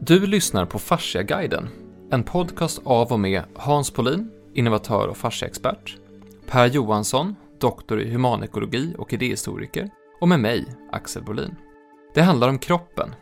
Du lyssnar på Fasciaguiden, en podcast av och med Hans Polin, innovatör och fasciaexpert, Per Johansson, doktor i humanekologi och idéhistoriker, och med mig, Axel Bolin. Det handlar om kroppen,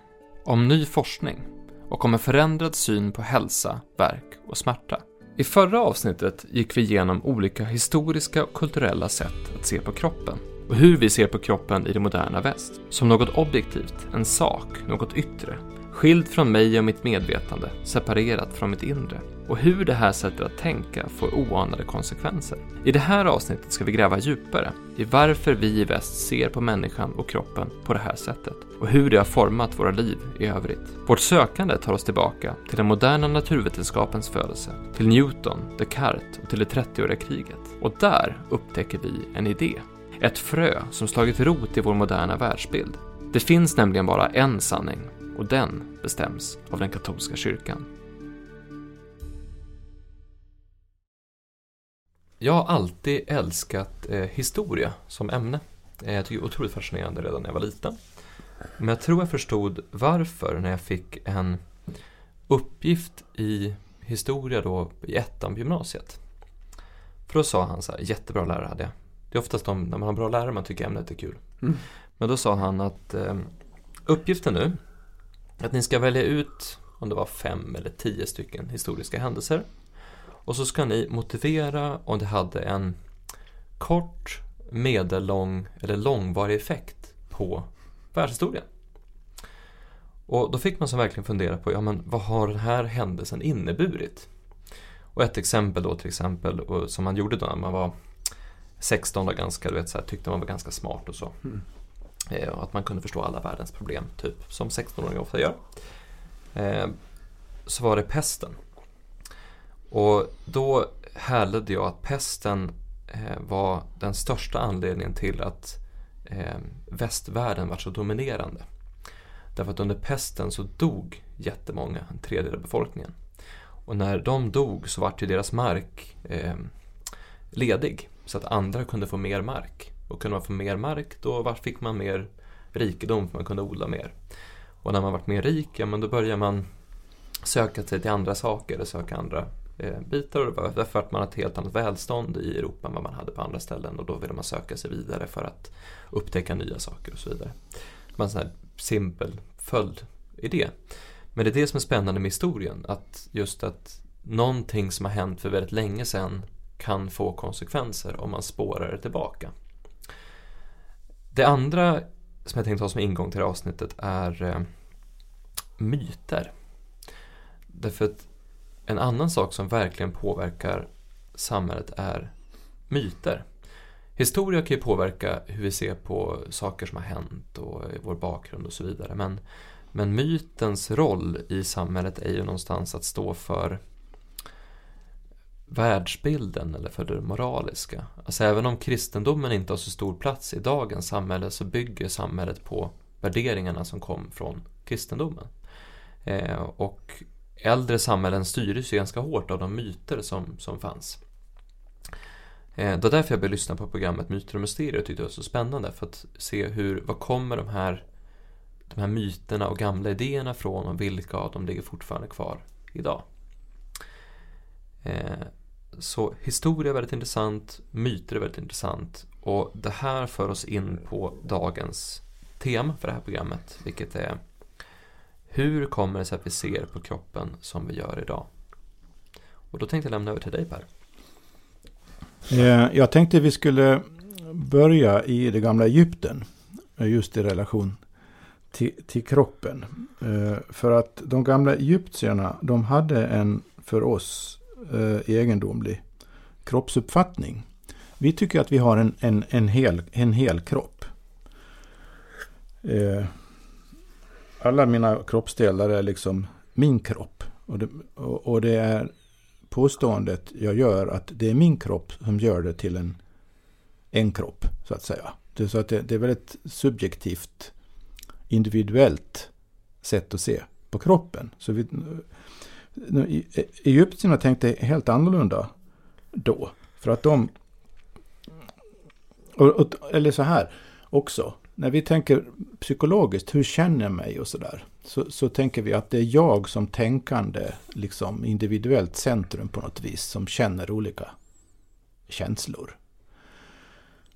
om ny forskning och om en förändrad syn på hälsa, verk och smärta. I förra avsnittet gick vi igenom olika historiska och kulturella sätt att se på kroppen och hur vi ser på kroppen i det moderna väst. Som något objektivt, en sak, något yttre. Skild från mig och mitt medvetande, separerat från mitt inre. Och hur det här sättet att tänka får oanade konsekvenser. I det här avsnittet ska vi gräva djupare i varför vi i väst ser på människan och kroppen på det här sättet och hur det har format våra liv i övrigt. Vårt sökande tar oss tillbaka till den moderna naturvetenskapens födelse, till Newton, Descartes och till det 30-åriga kriget. Och där upptäcker vi en idé ett frö som slagit rot i vår moderna världsbild. Det finns nämligen bara en sanning och den bestäms av den katolska kyrkan. Jag har alltid älskat eh, historia som ämne. Eh, jag tycker det är otroligt fascinerande redan när jag var liten. Men jag tror jag förstod varför när jag fick en uppgift i historia då i ettan på gymnasiet. För då sa han så här, jättebra lärare hade jag. Det är oftast de, när man har bra lärare man tycker ämnet är kul. Mm. Men då sa han att eh, uppgiften nu, att ni ska välja ut om det var fem eller tio stycken historiska händelser. Och så ska ni motivera om det hade en kort, medellång eller långvarig effekt på världshistorien. Och då fick man så verkligen fundera på, ja men vad har den här händelsen inneburit? Och ett exempel då till exempel, som man gjorde då när man var 16 och ganska, du vet, så här, tyckte man var ganska smart och så. Mm. Eh, och att man kunde förstå alla världens problem, typ som 16-åringar ofta gör. Eh, så var det pesten. Och då härledde jag att pesten eh, var den största anledningen till att eh, västvärlden var så dominerande. Därför att under pesten så dog jättemånga, en tredjedel av befolkningen. Och när de dog så vart ju deras mark eh, ledig så att andra kunde få mer mark. Och kunde man få mer mark då fick man mer rikedom för man kunde odla mer. Och när man varit mer rik, ja men då börjar man söka sig till andra saker och söka andra eh, bitar. Och därför att man har ett helt annat välstånd i Europa än vad man hade på andra ställen. Och då ville man söka sig vidare för att upptäcka nya saker och så vidare. Det var en sån här simpel följdidé. Men det är det som är spännande med historien. Att just att någonting som har hänt för väldigt länge sedan kan få konsekvenser om man spårar det tillbaka. Det andra som jag tänkte ha som ingång till det här avsnittet är eh, myter. Därför att en annan sak som verkligen påverkar samhället är myter. Historia kan ju påverka hur vi ser på saker som har hänt och vår bakgrund och så vidare. Men, men mytens roll i samhället är ju någonstans att stå för världsbilden eller för det moraliska. Alltså även om kristendomen inte har så stor plats i dagens samhälle så bygger samhället på värderingarna som kom från kristendomen. Eh, och äldre samhällen styrdes ju ganska hårt av de myter som, som fanns. Eh, det var därför jag började lyssna på programmet Myter och mysterier och tyckte det var så spännande för att se hur, vad kommer de här, de här myterna och gamla idéerna från och vilka av dem ligger fortfarande kvar idag. Eh, så historia är väldigt intressant, myter är väldigt intressant och det här för oss in på dagens tema för det här programmet, vilket är hur kommer det sig att vi ser på kroppen som vi gör idag? Och då tänkte jag lämna över till dig Per. Eh, jag tänkte vi skulle börja i det gamla Egypten, just i relation till, till kroppen. Eh, för att de gamla egyptierna, de hade en för oss eh, egendomlig kroppsuppfattning. Vi tycker att vi har en, en, en, hel, en hel kropp. Eh, alla mina kroppsdelar är liksom min kropp. Och det, och, och det är påståendet jag gör att det är min kropp som gör det till en, en kropp, så att säga. Det, så att det, det är väldigt subjektivt, individuellt sätt att se på kroppen. Så vi, E, egyptierna tänkte helt annorlunda då. För att de... Och, och, eller så här också. när vi tänker psykologiskt, hur känner jag mig och sådär, så, så tänker vi att det är jag som tänkande, liksom individuellt centrum på något vis, som känner olika känslor.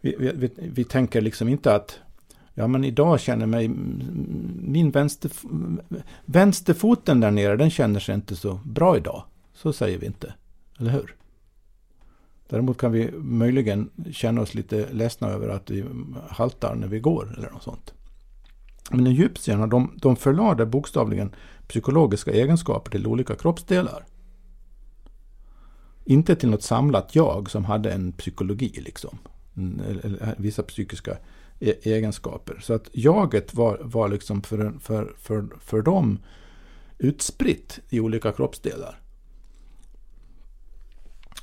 Vi, vi, vi tänker liksom inte att Ja, men idag känner mig... Min vänster, vänsterfoten där nere, den känner sig inte så bra idag. Så säger vi inte. Eller hur? Däremot kan vi möjligen känna oss lite ledsna över att vi haltar när vi går eller något sånt. Men egyptierna, de, de förlade bokstavligen psykologiska egenskaper till olika kroppsdelar. Inte till något samlat jag som hade en psykologi liksom. Mm, eller vissa psykiska E-, egenskaper. Så att jaget var, var liksom för, för, för, för dem utspritt i olika kroppsdelar.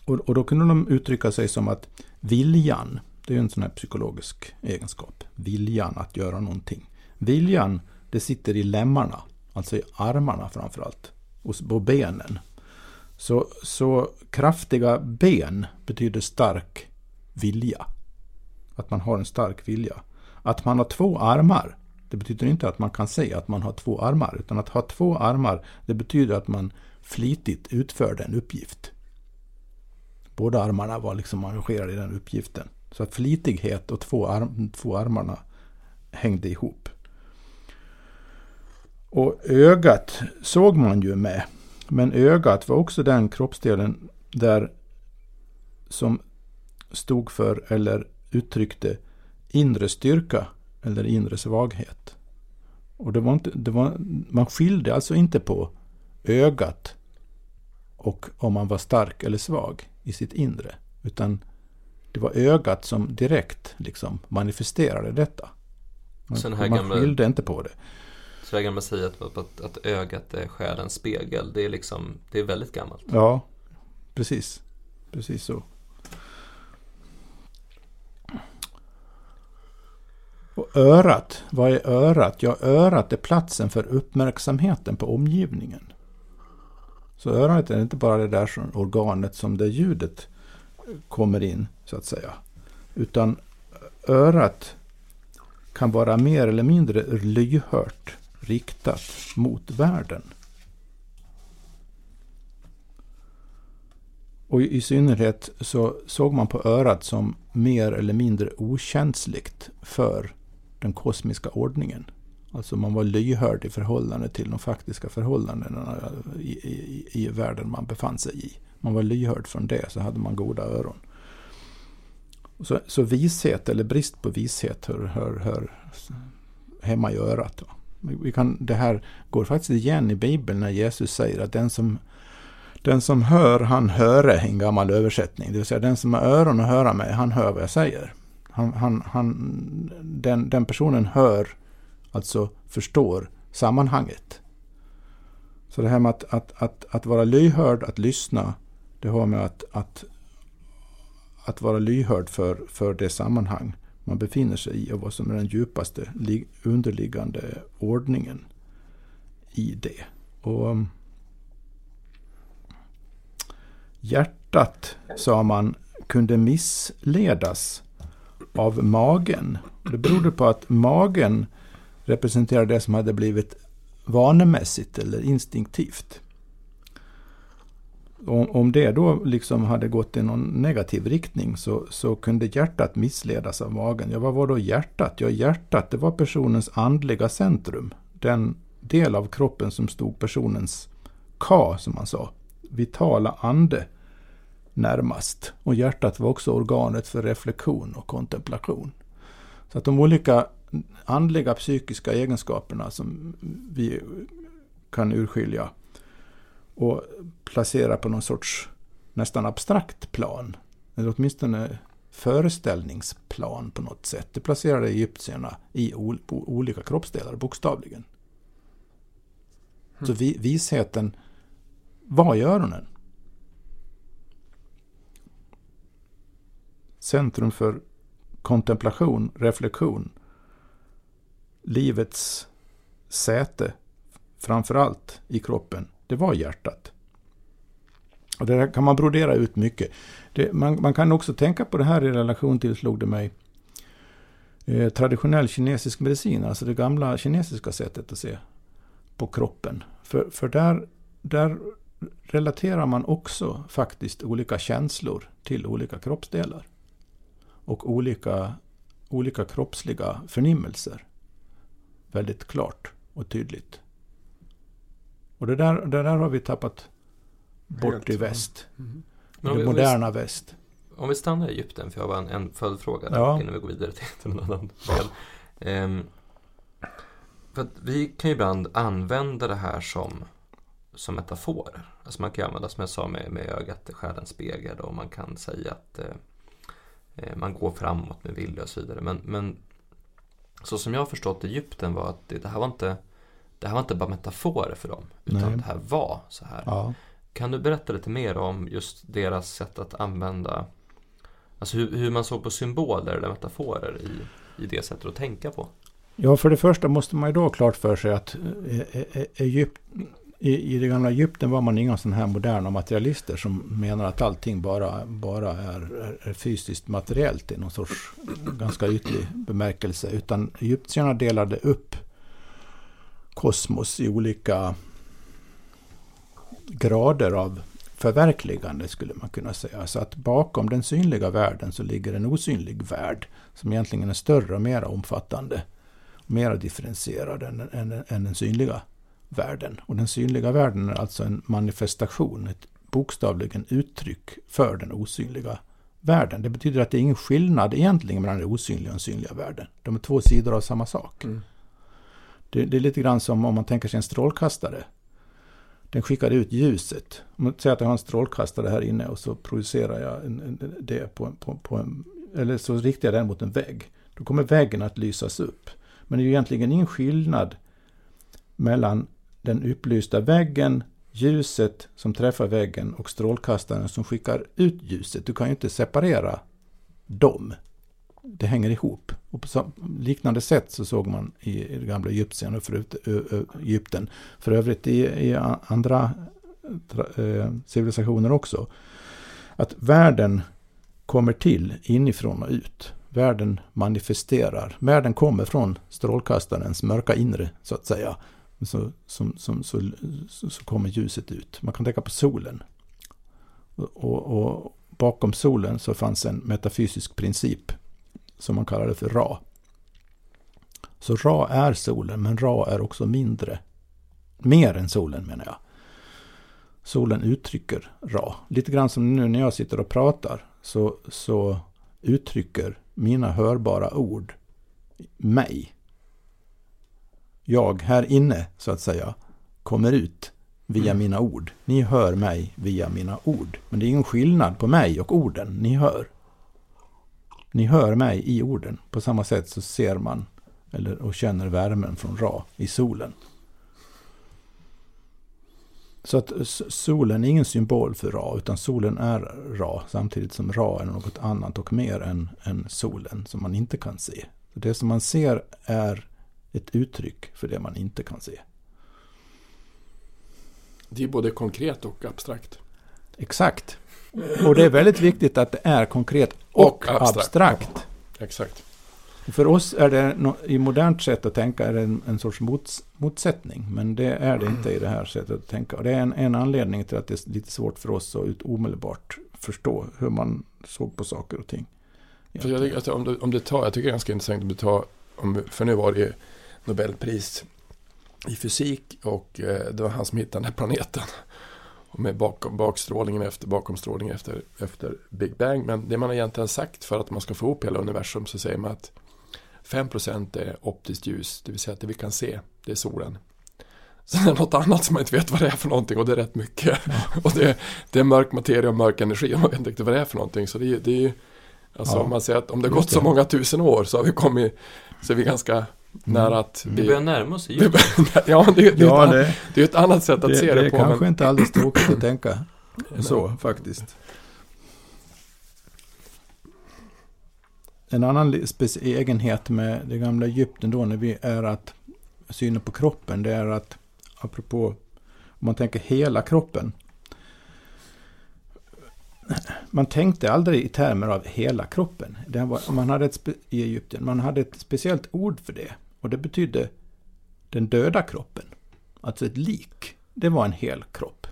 Och, och då kunde de uttrycka sig som att viljan, det är en sån här psykologisk egenskap, viljan att göra någonting. Viljan, det sitter i lemmarna, alltså i armarna framförallt, och på benen. Så, så kraftiga ben betyder stark vilja. Att man har en stark vilja. Att man har två armar, det betyder inte att man kan se att man har två armar, utan att ha två armar, det betyder att man flitigt utförde en uppgift. Båda armarna var liksom engagerade i den uppgiften. Så att flitighet och två, arm, två armarna hängde ihop. Och ögat såg man ju med. Men ögat var också den kroppsdelen där som stod för eller uttryckte inre styrka eller inre svaghet. Och det var inte, det var, man skilde alltså inte på ögat och om man var stark eller svag i sitt inre. Utan det var ögat som direkt liksom manifesterade detta. Man, så man gamla, skilde inte på det. Så det här gamla säget att, att, att ögat är själens spegel, det är liksom, det är väldigt gammalt. Ja, precis. Precis så. Och örat, vad är örat? Ja, örat är platsen för uppmärksamheten på omgivningen. Så örat är inte bara det där som organet som det ljudet kommer in, så att säga. Utan örat kan vara mer eller mindre lyhört riktat mot världen. Och i synnerhet så såg man på örat som mer eller mindre okänsligt för den kosmiska ordningen. Alltså man var lyhörd i förhållande till de faktiska förhållandena i, i, i världen man befann sig i. Man var lyhörd från det, så hade man goda öron. Så, så vishet, eller brist på vishet, hör, hör, hör hemma i örat. Vi kan, det här går faktiskt igen i Bibeln när Jesus säger att den som, den som hör, han höre, en gammal översättning. Det vill säga den som har öron att höra med, han hör vad jag säger. Han, han, han, den, den personen hör alltså förstår sammanhanget. Så det här med att, att, att, att vara lyhörd, att lyssna, det har med att, att, att vara lyhörd för, för det sammanhang man befinner sig i och vad som är den djupaste underliggande ordningen i det. Och um, Hjärtat, sa man, kunde missledas av magen. Det berodde på att magen representerar det som hade blivit vanemässigt eller instinktivt. Om, om det då liksom hade gått i någon negativ riktning så, så kunde hjärtat missledas av magen. Ja, vad var då hjärtat? Ja, hjärtat det var personens andliga centrum. Den del av kroppen som stod personens Ka, som man sa, vitala ande närmast. Och hjärtat var också organet för reflektion och kontemplation. Så att de olika andliga psykiska egenskaperna som vi kan urskilja och placera på någon sorts nästan abstrakt plan. Eller åtminstone föreställningsplan på något sätt. Det placerade egyptierna i olika kroppsdelar, bokstavligen. Mm. Så vi, visheten var i öronen. Centrum för kontemplation, reflektion livets säte, framförallt i kroppen, det var hjärtat. Och det där kan man brodera ut mycket. Det, man, man, kan också tänka på det här i relation till, slog det mig, eh, traditionell kinesisk medicin, alltså det gamla kinesiska sättet att se på kroppen. För, för där, där relaterar man också faktiskt olika känslor till olika kroppsdelar. Och olika, olika kroppsliga förnimmelser. Väldigt klart och tydligt. Och det där, det där har vi tappat bort Helt, i ja. väst. Mm. Men om det vi- om vi- moderna väst. Om vi stannar i Egypten, för jag har en, en följdfråga där Ja. innan vi går vidare till, en annan del. Ehm, för att vi kan ju ibland använda det här som, som metaforer. Alltså man kan ju använda, som jag sa, med, med ögat själens spegel och man kan säga att eh, man går framåt med vilja och så vidare. Men, men så som jag har förstått Egypten var att det, det här var inte det här var inte bara metaforer för dem, utan Nej. det här var så här. Ja. Kan du berätta lite mer om just deras sätt att använda Alltså hur, hur man såg på symboler eller metaforer i, i det sättet att tänka på? Ja, för det första måste man ju då ha klart för sig att eh, eh, eh, Egypt, i, i det gamla Egypten var man inga sådana här moderna materialister som menar att allting bara, bara är, är, fysiskt materiellt i någon sorts ganska ytlig bemärkelse. Utan egyptierna delade upp kosmos i olika grader av förverkligande skulle man kunna säga. Så att bakom den synliga världen så ligger en osynlig värld som egentligen är större och mer omfattande mer differentierad än, än, än den synliga världen. Och den synliga världen är alltså en manifestation, ett bokstavligen uttryck för den osynliga världen. Det betyder att det är ingen skillnad egentligen mellan den osynliga och den synliga världen. De är två sidor av samma sak. Mm. Det, det är lite grann som om man tänker sig en strålkastare. Den skickar ut ljuset. Om man säger att jag har en strålkastare här inne och så projicerar jag en, en, det på, på, på en, eller så riktar jag den mot en vägg. Då kommer väggen att lysas upp. Men det är ju egentligen ingen skillnad mellan den upplysta väggen, ljuset som träffar väggen och strålkastaren som skickar ut ljuset. Du kan ju inte separera dem. Det hänger ihop. Och på liknande sätt så såg man i, det gamla Egypten och förut, ö, ö, Egypten. För övrigt i, i andra tra, civilisationer också. Att världen kommer till inifrån och ut. Världen manifesterar. Världen kommer från strålkastarens mörka inre, så att säga. Så, som, som, så, så, kommer ljuset ut. Man kan tänka på solen. Och, och bakom solen så fanns en metafysisk princip som man kallade för Ra. Så Ra är solen, men Ra är också mindre. Mer än solen menar jag. Solen uttrycker Ra. Lite grann som nu när jag sitter och pratar så, så uttrycker mina hörbara ord mig. Jag här inne, så att säga, kommer ut via Mm. mina ord. Ni hör mig via mina ord. Men det är ingen skillnad på mig och orden ni hör. Ni hör mig i orden. På samma sätt så ser man eller, och känner värmen från Ra i solen. Så att solen är ingen symbol för Ra, utan solen är Ra, samtidigt som Ra är något annat och mer än, än solen som man inte kan se. Det som man ser är ett uttryck för det man inte kan se. Det är både konkret och abstrakt. Exakt. Och det är väldigt viktigt att det är konkret och, Och abstrakt. abstrakt. Exakt. För oss är det i modernt sätt att tänka är det en, en sorts mots, motsättning. Men det är det inte i det här sättet att tänka. Och det är en, en anledning till att det är lite svårt för oss att ut, omedelbart förstå hur man såg på saker och ting. För jag, tycker att om, du, om du tar, jag tycker det är ganska intressant om du tar, om, för nu var det Nobelpris i fysik och eh, det var han som hittade den här planeten. Och med bakom, bakstrålningen efter, bakomstrålningen efter, efter Big Bang. Men det man egentligen sagt för att man ska få ihop hela universum så säger man att 5% är optiskt ljus, det vill säga att det vi kan se, det är solen. Sen är det något annat som man inte vet vad det är för någonting och det är rätt mycket. Och det, det är mörk materia och mörk energi och man vet inte vad det är för någonting. Så det, är- det är ju, alltså Ja, om man säger att om det har gått så många tusen år så har vi kommit, så är vi ganska att Mm. Vi vi, börjar närma oss vi ja, det, det, är Ja, ett, det, det är ett annat sätt att det, se det det, är på. kanske men, inte alldeles tråkigt att tänka så faktiskt. En annan egenhet med det gamla Egypten då när vi är att synen på kroppen det är att apropå om man tänker hela kroppen. man tänkte aldrig i termer av hela kroppen. Det var, man hade ett, I Egypten man hade ett speciellt ord för det. Och det betydde den döda kroppen. Alltså ett lik. Det var en hel kropp.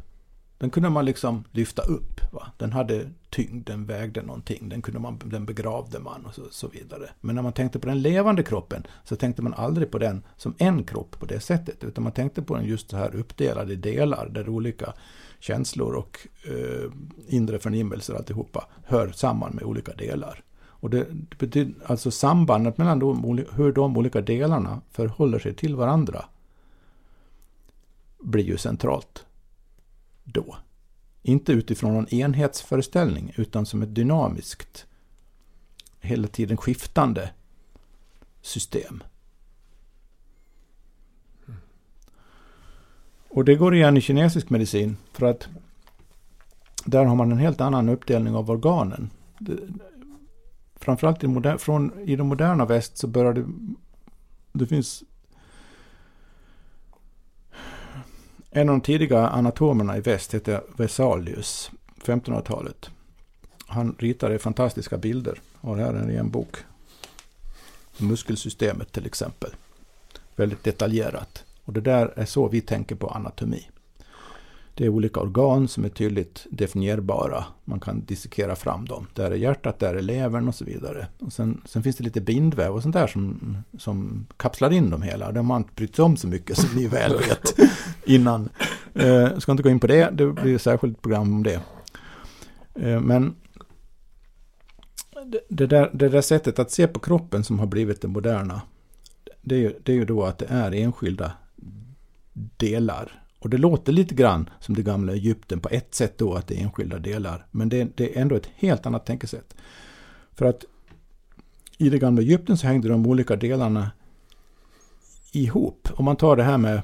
Den kunde man liksom lyfta upp. Va? Den hade tyngd, den vägde någonting. Den, kunde man, den begravde man och så, så, vidare. Men när man tänkte på den levande kroppen så tänkte man aldrig på den som en kropp på det sättet. Utan man tänkte på den just så här uppdelad i delar där olika känslor och eh, inre förnimmelser alltihopa hör samman med olika delar. Och det, det betyder alltså sambandet mellan de, hur de olika delarna förhåller sig till varandra blir ju centralt då. Inte utifrån någon enhetsföreställning utan som ett dynamiskt, hela tiden skiftande system. Och det går igen i kinesisk medicin för att där har man en helt annan uppdelning av organen. Framförallt i, moder, från, i den moderna väst så börjar det... Det finns... En av de tidiga anatomerna i väst heter Vesalius, 1500-talet. Han ritade fantastiska bilder. Och här är en bok. Muskelsystemet till exempel. Väldigt detaljerat. Och det där är så vi tänker på anatomi. Det är olika organ som är tydligt definierbara. Man kan dissekera fram dem. Där är hjärtat, där är levern och så vidare. Och sen, sen finns det lite bindväv och sånt där som, som kapslar in dem hela. Det har man inte brytt sig om så mycket som ni väl vet innan. Eh, jag ska inte gå in på det, det blir ett särskilt program om det. Eh, men det där, det där sättet att se på kroppen som har blivit det moderna, det är, ju, det är ju då att det är enskilda delar. Och det låter lite grann som det gamla Egypten på ett sätt då att det är enskilda delar. Men det, det är ändå ett helt annat tänkesätt. För att i det gamla Egypten så hängde de olika delarna ihop. Om man tar det här med...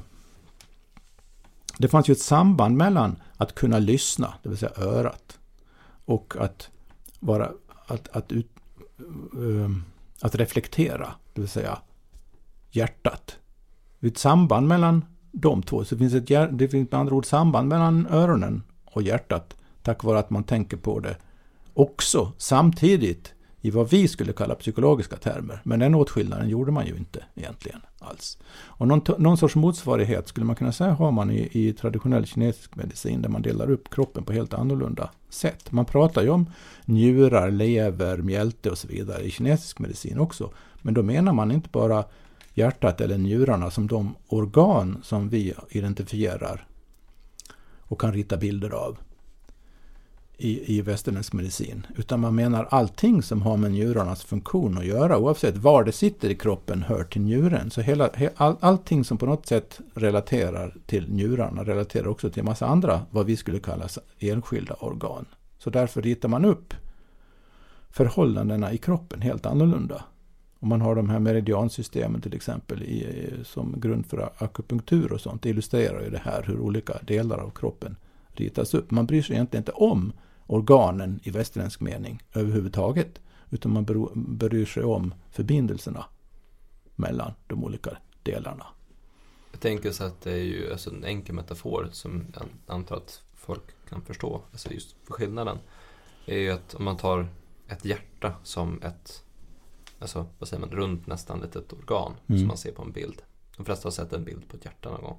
Det fanns ju ett samband mellan att kunna lyssna, det vill säga örat, och att vara... Att, att, ut, ehm, att reflektera, det vill säga hjärtat. Det är ett samband mellan de två. Så det finns, ett, det finns med andra ord samband mellan öronen och hjärtat tack vare att man tänker på det också samtidigt i vad vi skulle kalla psykologiska termer. Men den åtskillnaden gjorde man ju inte egentligen alls. Och någon, någon sorts motsvarighet skulle man kunna säga har man i, i traditionell kinesisk medicin där man delar upp kroppen på helt annorlunda sätt. Man pratar ju om njurar, lever, mjälte och så vidare i kinesisk medicin också. Men då menar man inte bara hjärtat eller njurarna som de organ som vi identifierar och kan rita bilder av i, i västerländsk medicin. Utan man menar allting som har med njurarnas funktion att göra. Oavsett var det sitter i kroppen hör till njuren. Så hela, all, allting som på något sätt relaterar till njurarna relaterar också till en massa andra, vad vi skulle kalla enskilda organ. Så därför ritar man upp förhållandena i kroppen helt annorlunda. Om man har de här meridiansystemen till exempel i, som grund för akupunktur och sånt. Det illustrerar ju det här hur olika delar av kroppen ritas upp. Man bryr sig egentligen inte om organen i västerländsk mening överhuvudtaget. Utan man bryr sig om förbindelserna mellan de olika delarna. Jag tänker så att det är ju alltså en enkel metafor som jag antar att folk kan förstå. Alltså just för skillnaden. är ju att om man tar ett hjärta som ett alltså, vad säger man, runt nästan litet organ mm. som man ser på en bild. De flesta har sett en bild på ett hjärta någon gång.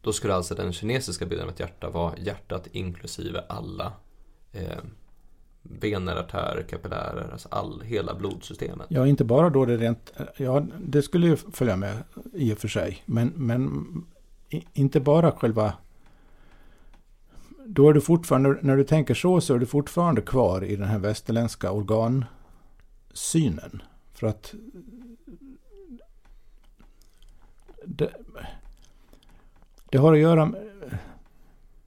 Då skulle alltså den kinesiska bilden av ett hjärta vara hjärtat inklusive alla eh, vener, artärer, kapillärer, alltså all, hela blodsystemet. Ja, inte bara då det rent, ja det skulle ju följa med i och för sig, men, men inte bara själva då är du fortfarande, när du tänker så, så är du fortfarande kvar i den här västerländska organ synen. För att det, det har att göra med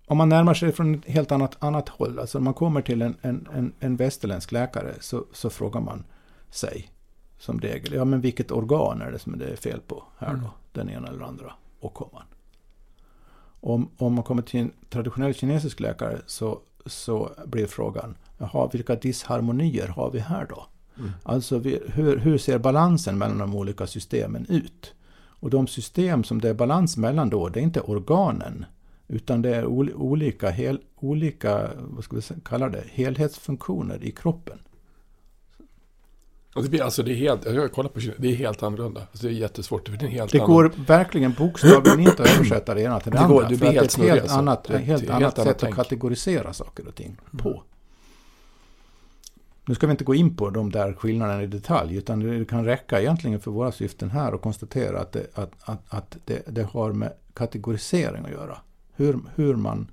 om man närmar sig från ett helt annat, annat håll, alltså om man kommer till en, en, en, en västerländsk läkare så, så frågar man sig som regel, ja men vilket organ är det som det är fel på här då? Mm. Den ena eller andra åkomman. Om, om man kommer till en traditionell kinesisk läkare så, så blir frågan, jaha, vilka disharmonier har vi här då? Mm. Alltså hur, hur ser balansen mellan de olika systemen ut? Och de system som det är balans mellan då, det är inte organen. Utan det är ol olika, hel, olika vad ska vi kalla det, helhetsfunktioner i kroppen. Och det blir alltså, det är helt, jag kollar på det är helt annorlunda. Alltså det är jättesvårt, det är helt Det annan. går verkligen bokstavligen inte att översätta det ena till det, Det går- andra. det för blir att helt det helt alltså. annat, Det helt helt annat annat sätt att kategorisera saker och ting på. Nu ska vi inte gå in på de där skillnaderna i detalj, utan det kan räcka egentligen för våra syften här och konstatera att det, att, att, att det, det har med kategorisering att göra. Hur, hur man,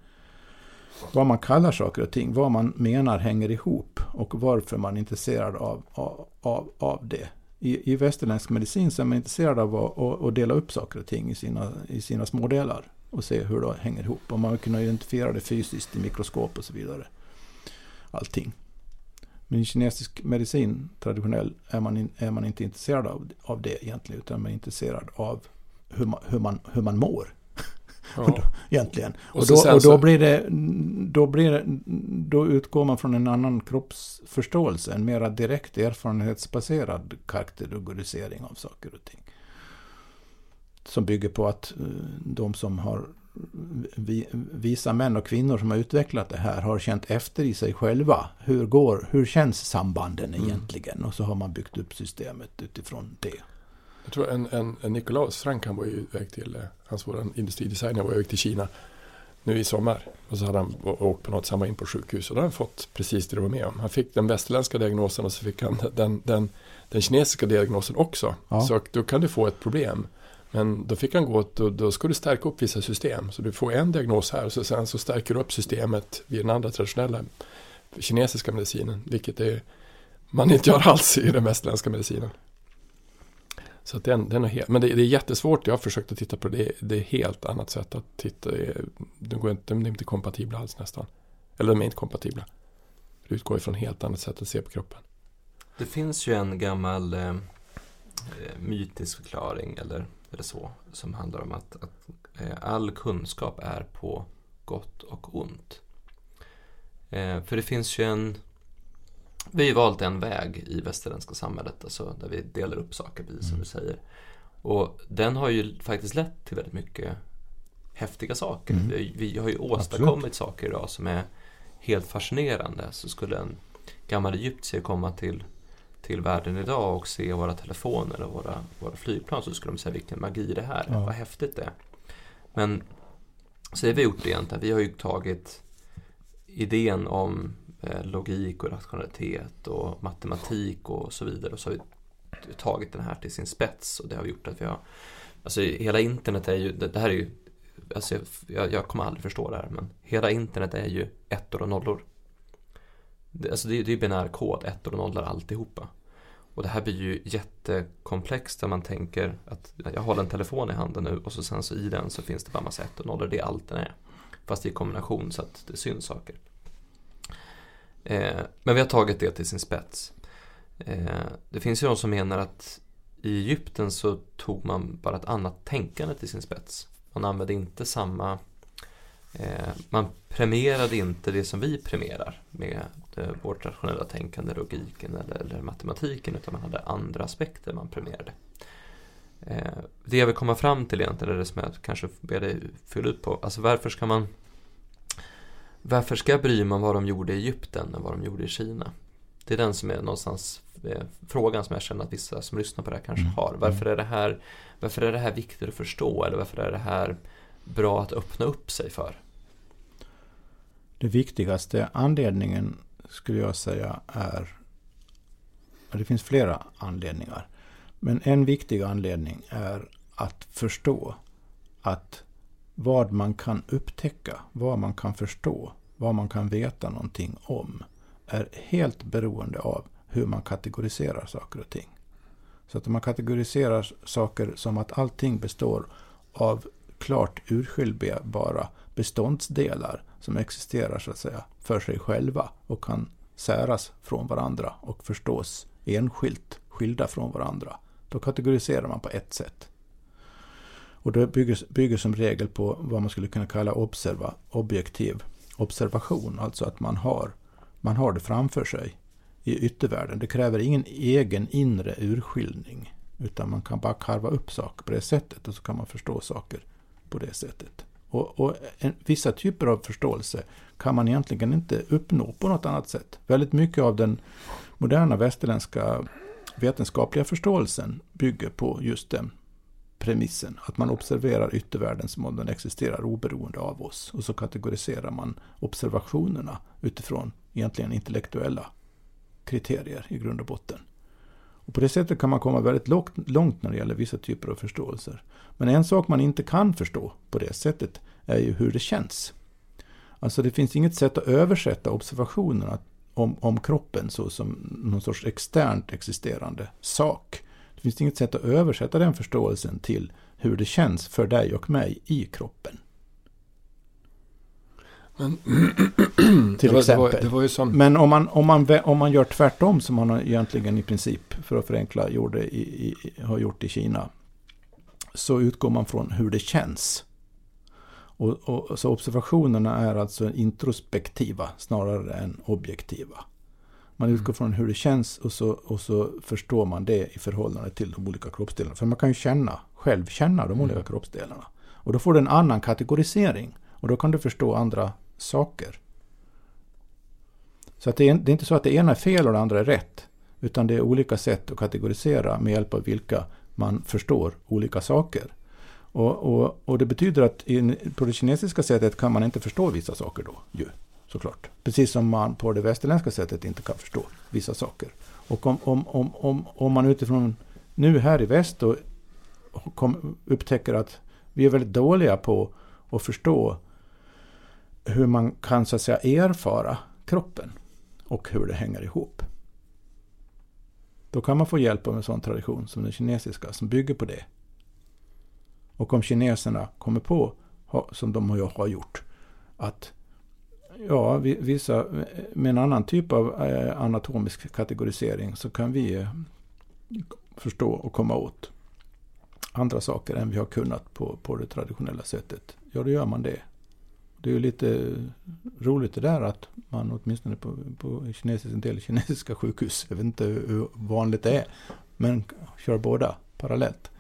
vad man kallar saker och ting, vad man menar hänger ihop och varför man är intresserad av, av, av, av det. I, I västerländsk medicin så är man intresserad av att, att, att dela upp saker och ting i sina, i sina små delar och se hur det hänger ihop. Och man vill kunna identifiera det fysiskt i mikroskop och så vidare. Allting. Men kinesisk medicin, traditionell, är man, in, är man inte intresserad av, av det egentligen. Utan man är intresserad av hur man, hur man, hur man mår Ja. egentligen. Och Och, då, och då så- blir det, då blir det, då utgår man från en annan kroppsförståelse, en mera direkt erfarenhetsbaserad karaktärisering av saker och ting. Som bygger på att eh, de som har vi, visa män och kvinnor som har utvecklat det här har känt efter i sig själva. Hur, går, hur känns sambanden Mm. egentligen? Och så har man byggt upp systemet utifrån det. Jag tror en, en, en Nikolaus Frank, han var ju iväg till, eh, hans våran industridesigner var iväg till Kina nu i sommar. Och så hade han åkt på något, så han var in på sjukhus och då hade han fått precis det du var med om. Han fick den västerländska diagnosen och så fick han den, den, den kinesiska diagnosen också. Ja. Så då kan du få ett problem. Men då fick han gå, då, då ska du stärka upp vissa system. Så du får en diagnos här och så sen så stärker du upp systemet vid den andra traditionella kinesiska medicinen. Vilket är, man inte gör alls i den västerländska medicinen. Så att den, den är helt, men det, det är jättesvårt. Jag har försökt att titta på det. Det är helt annat sätt att titta. De, går inte, de är inte kompatibla alls nästan. Eller de är inte kompatibla. Det utgår ifrån helt annat sätt att se på kroppen. Det finns ju en gammal eh, eh mytisk förklaring eller, eller så som handlar om att, att eh, all kunskap är på gott och ont. Eh, för det finns ju en vi har ju valt en väg i västerländska samhället, alltså där vi delar upp saker, precis som du säger. Och den har ju faktiskt lett till väldigt mycket häftiga saker. Mm. Vi, vi har ju åstadkommit saker idag som är helt fascinerande. Så skulle en gammal egyptier komma till, till världen idag och se våra telefoner och våra, våra flygplan så skulle de säga vilken magi det här är, Ja. vad häftigt det är. Men så har vi gjort det egentligen. Vi har ju tagit idén om eh, logik och rationalitet och matematik och så vidare och så har vi tagit den här till sin spets och det har gjort att vi har Alltså hela internet är ju, det, det här är ju Alltså jag, jag kommer aldrig förstå det här men hela internet är ju ettor och nollor. Det, alltså det, är- det är ju binär kod, ettor och nollor alltihopa. Och det här blir ju jättekomplext där man tänker att jag håller en telefon i handen nu och så sen så i den så finns det bara massa ettor och nollor, det är allt den är. Fast i kombination så att det syns saker. Eh, men vi har tagit det till sin spets. Eh, det finns ju de som menar att i Egypten så tog man bara ett annat tänkande till sin spets. Man använde inte samma eh, man premierade inte det som vi premierar med vårt rationella tänkande, logiken eller, eller matematiken utan man hade andra aspekter man premierade. Eh, det jag vill komma fram till egentligen är det som jag kanske ber dig fylla ut på. Alltså varför ska man Varför ska jag bry mig om vad de gjorde i Egypten och vad de gjorde i Kina? Det är den som är någonstans eh, frågan som jag känner att vissa som lyssnar på det här kanske Mm. har. Varför är, det här, varför är det här viktigt att förstå? Eller varför är det här bra att öppna upp sig för? Det viktigaste anledningen skulle jag säga är, och det finns flera anledningar, men en viktig anledning är att förstå att vad man kan upptäcka, vad man kan förstå, vad man kan veta någonting om, är helt beroende av hur man kategoriserar saker och ting. Så att om man kategoriserar saker som att allting består av klart urskiljbara beståndsdelar som existerar så att säga för sig själva och kan säras från varandra och förstås enskilt, skilda från varandra. Då kategoriserar man på ett sätt. Och det bygger, bygger som regel på vad man skulle kunna kalla observa, objektiv observation, alltså att man har, man har det framför sig i yttervärlden. Det kräver ingen egen inre urskiljning, utan man kan bara karva upp saker på det sättet och så kan man förstå saker på det sättet. Och, och en, vissa typer av förståelse kan man egentligen inte uppnå på något annat sätt. Väldigt mycket av den moderna västerländska vetenskapliga förståelsen bygger på just den premissen. Att man observerar yttervärlden som om den existerar oberoende av oss. Och så kategoriserar man observationerna utifrån egentligen intellektuella kriterier i grund och botten. Och på det sättet kan man komma väldigt långt när det gäller vissa typer av förståelser. Men en sak man inte kan förstå på det sättet är ju hur det känns. Alltså det finns inget sätt att översätta observationerna om, om kroppen så som någon sorts externt existerande sak. Det finns inget sätt att översätta den förståelsen till hur det känns för dig och mig i kroppen. Men, till det var, exempel. Det var, det var som... Men om man, om, man, om man gör tvärtom som man egentligen i princip, för att förenkla, gjorde i, i, har gjort i Kina. Så utgår man från hur det känns. Och, och, så observationerna är alltså introspektiva snarare än objektiva. Man utgår mm. från hur det känns och så, och så förstår man det i förhållande till de olika kroppsdelarna. För man kan ju känna, själv känna de olika mm. kroppsdelarna. Och då får du en annan kategorisering. Och då kan du förstå andra saker. Så att det, är, det är inte så att det ena är fel och det andra är rätt. Utan det är olika sätt att kategorisera med hjälp av vilka man förstår olika saker. Och, och, och det betyder att in, på det kinesiska sättet kan man inte förstå vissa saker då, ju, såklart. Precis som man på det västerländska sättet inte kan förstå vissa saker. Och om, om, om, om, om man utifrån nu här i väst då kom, upptäcker att vi är väldigt dåliga på att förstå hur man kan så att säga erfara kroppen och hur det hänger ihop. Då kan man få hjälp av en sån tradition som den kinesiska som bygger på det. Och om kineserna kommer på, som de har gjort, att ja, vissa, med en annan typ av eh, anatomisk kategorisering så kan vi eh, förstå och komma åt andra saker än vi har kunnat på, på det traditionella sättet. Ja, då gör man det. Det är ju lite roligt det där att man åtminstone på, på kinesisk, en del kinesiska sjukhus, jag vet inte hur vanligt det är, men kör båda parallellt.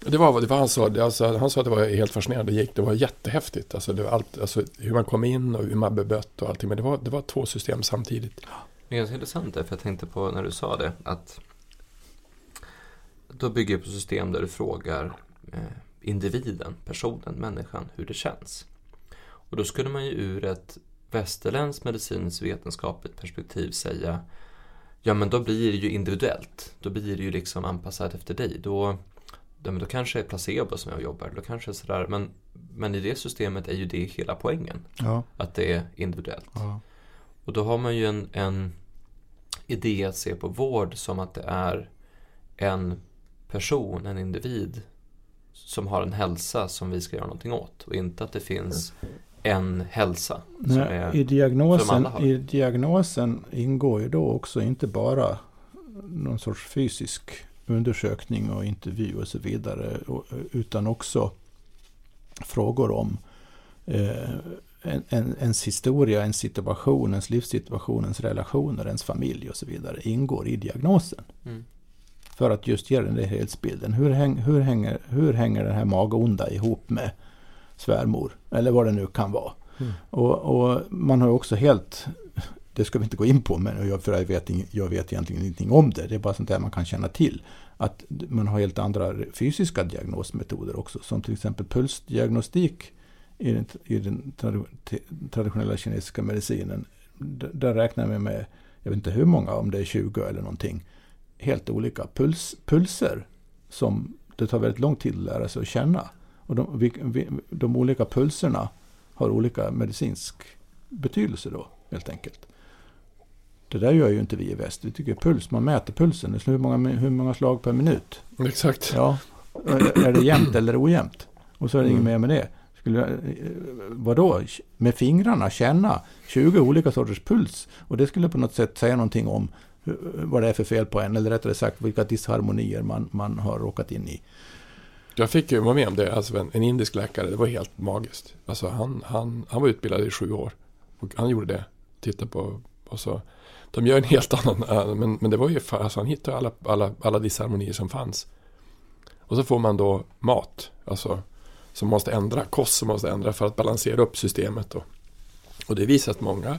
Det var vad han sa. Alltså, han sa att det var helt fascinerande. Det, gick, det var jättehäftigt. Alltså, det var allt, alltså, hur man kom in och hur man bemött och allting. Men det var, det var två system samtidigt. Det är ganska intressant där, för jag tänkte på när du sa det. Att då bygger på system där du frågar eh, individen, personen, människan, hur det känns. Och då skulle man ju ur ett västerländskt medicinskt vetenskapligt perspektiv säga Ja men då blir det ju individuellt. Då blir det ju liksom anpassat efter dig. Då, då, då kanske det är placebo som jag jobbar. Då kanske sådär. Men, men i det systemet är ju det hela poängen. Ja. Att det är individuellt. Ja. Och då har man ju en, en idé att se på vård som att det är en person, en individ som har en hälsa som vi ska göra någonting åt. Och inte att det finns en hälsa. Nej, är, I, diagnosen, I diagnosen ingår ju då också inte bara någon sorts fysisk undersökning och intervju och så vidare. Utan också frågor om eh, en, en, ens historia, ens situation, ens livssituation, ens relationer, ens familj och så vidare ingår i diagnosen. Mm. För att just ge den där helhetsbilden. Hur, häng, hur, hänger, hur hänger den här magonda ihop med svärmor? Eller vad det nu kan vara. Mm. Och, och, man har också helt, det ska vi inte gå in på, men jag, för jag vet, jag vet egentligen ingenting om det. Det är bara sånt där man kan känna till. Att man har helt andra fysiska diagnosmetoder också. Som till exempel pulsdiagnostik i den, i den traditionella kinesiska medicinen. Där räknar vi med, jag vet inte hur många, om det är 20 eller någonting helt olika puls, pulser som det tar väldigt lång tid att lära sig att känna. Och de, vi, vi, de olika pulserna har olika medicinsk betydelse då, helt enkelt. Det där gör ju inte vi i väst. Vi tycker puls, man mäter pulsen. Hur många, hur många slag per minut? Exakt. Ja. Är det jämnt eller ojämnt? Och så är det mm. inget mer med det. Skulle, vadå? Med fingrarna känna 20 olika sorters puls. Och det skulle på något sätt säga någonting om vad det är för fel på en, eller rättare sagt vilka disharmonier man, man har råkat in i. Jag fick ju vara med om det, alltså en, en indisk läkare, det var helt magiskt. Alltså han, han, han var utbildad i sju år. Och han gjorde det, tittade på, och så. De gör en helt annan, äh, men, men det var ju, alltså han hittade alla, alla, alla disharmonier som fanns. Och så får man då mat, alltså som måste ändra, kost som måste ändra för att balansera upp systemet. Då. och det visar att många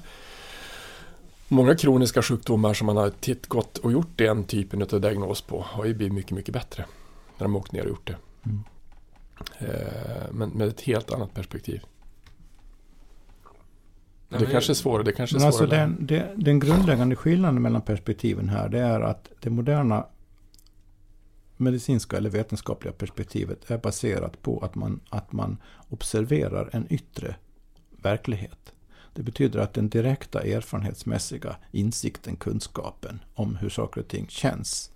Många kroniska sjukdomar som man har titt, gått och gjort den typen av diagnos på har ju blivit mycket, mycket bättre. När de åkt ner och gjort det. Mm. Eh, men med ett helt annat perspektiv. Nej, det men- kanske är svårare. Det kanske är alltså svårare. den, det, den grundläggande skillnaden mellan perspektiven här det är att det moderna medicinska eller vetenskapliga perspektivet är baserat på att man, att man observerar en yttre verklighet. Det betyder att den direkta erfarenhetsmässiga insikten, kunskapen om hur saker och ting känns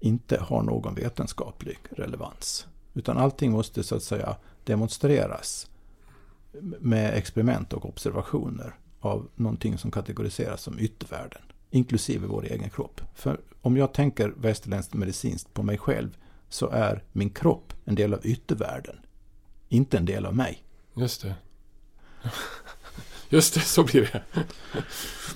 inte har någon vetenskaplig relevans. Utan allting måste så att säga demonstreras med experiment och observationer av någonting som kategoriseras som yttervärlden, inklusive vår egen kropp. För om jag tänker västerländskt medicinskt på mig själv så är min kropp en del av yttervärlden, inte en del av mig. Just det. Just det, så blir det.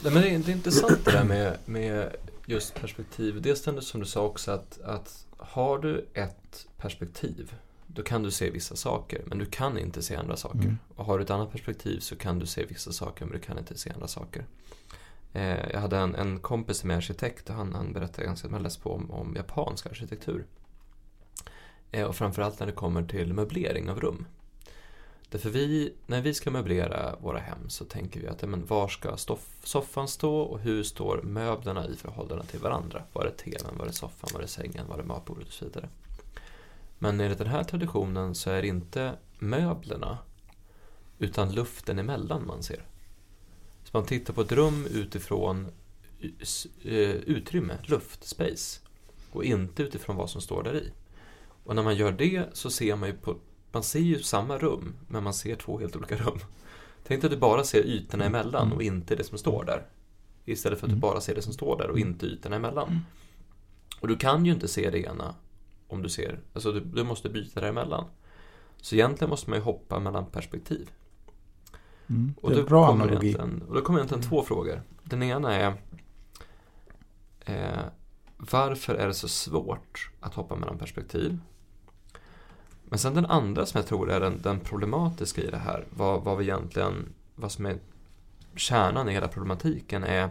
Nej, men det, är, det är intressant det där med, med just perspektiv. Dels det som du sa också att, att har du ett perspektiv då kan du se vissa saker men du kan inte se andra saker. Mm. Och har du ett annat perspektiv så kan du se vissa saker men du kan inte se andra saker. Eh, jag hade en, en kompis som är arkitekt och han, han berättade ganska läst på om, om japansk arkitektur. Eh, och framförallt när det kommer till möblering av rum. Därför vi, när vi ska möblera våra hem så tänker vi att ja, men var ska stoff, soffan stå och hur står möblerna i förhållande till varandra? Var är tvn, var är soffan, var är sängen, var är matbordet och så vidare. Men enligt den här traditionen så är det inte möblerna utan luften emellan man ser. Så man tittar på ett rum utifrån eh, utrymme, luft, space och inte utifrån vad som står där i. Och när man gör det så ser man ju på man ser ju samma rum, men man ser två helt olika rum. Tänk dig att du bara ser ytorna emellan och inte det som står där. Istället för att du bara ser det som står där och inte ytorna emellan. Och du kan ju inte se det ena om du ser, alltså du, du måste byta däremellan. Så egentligen måste man ju hoppa mellan perspektiv. Mm. Och Det är en bra analogi. Och då kommer egentligen två frågor. Den ena är eh, Varför är det så svårt att hoppa mellan perspektiv? Men sen den andra som jag tror är den, den problematiska i det här, vad, vad vi egentligen, vad som är kärnan i hela problematiken är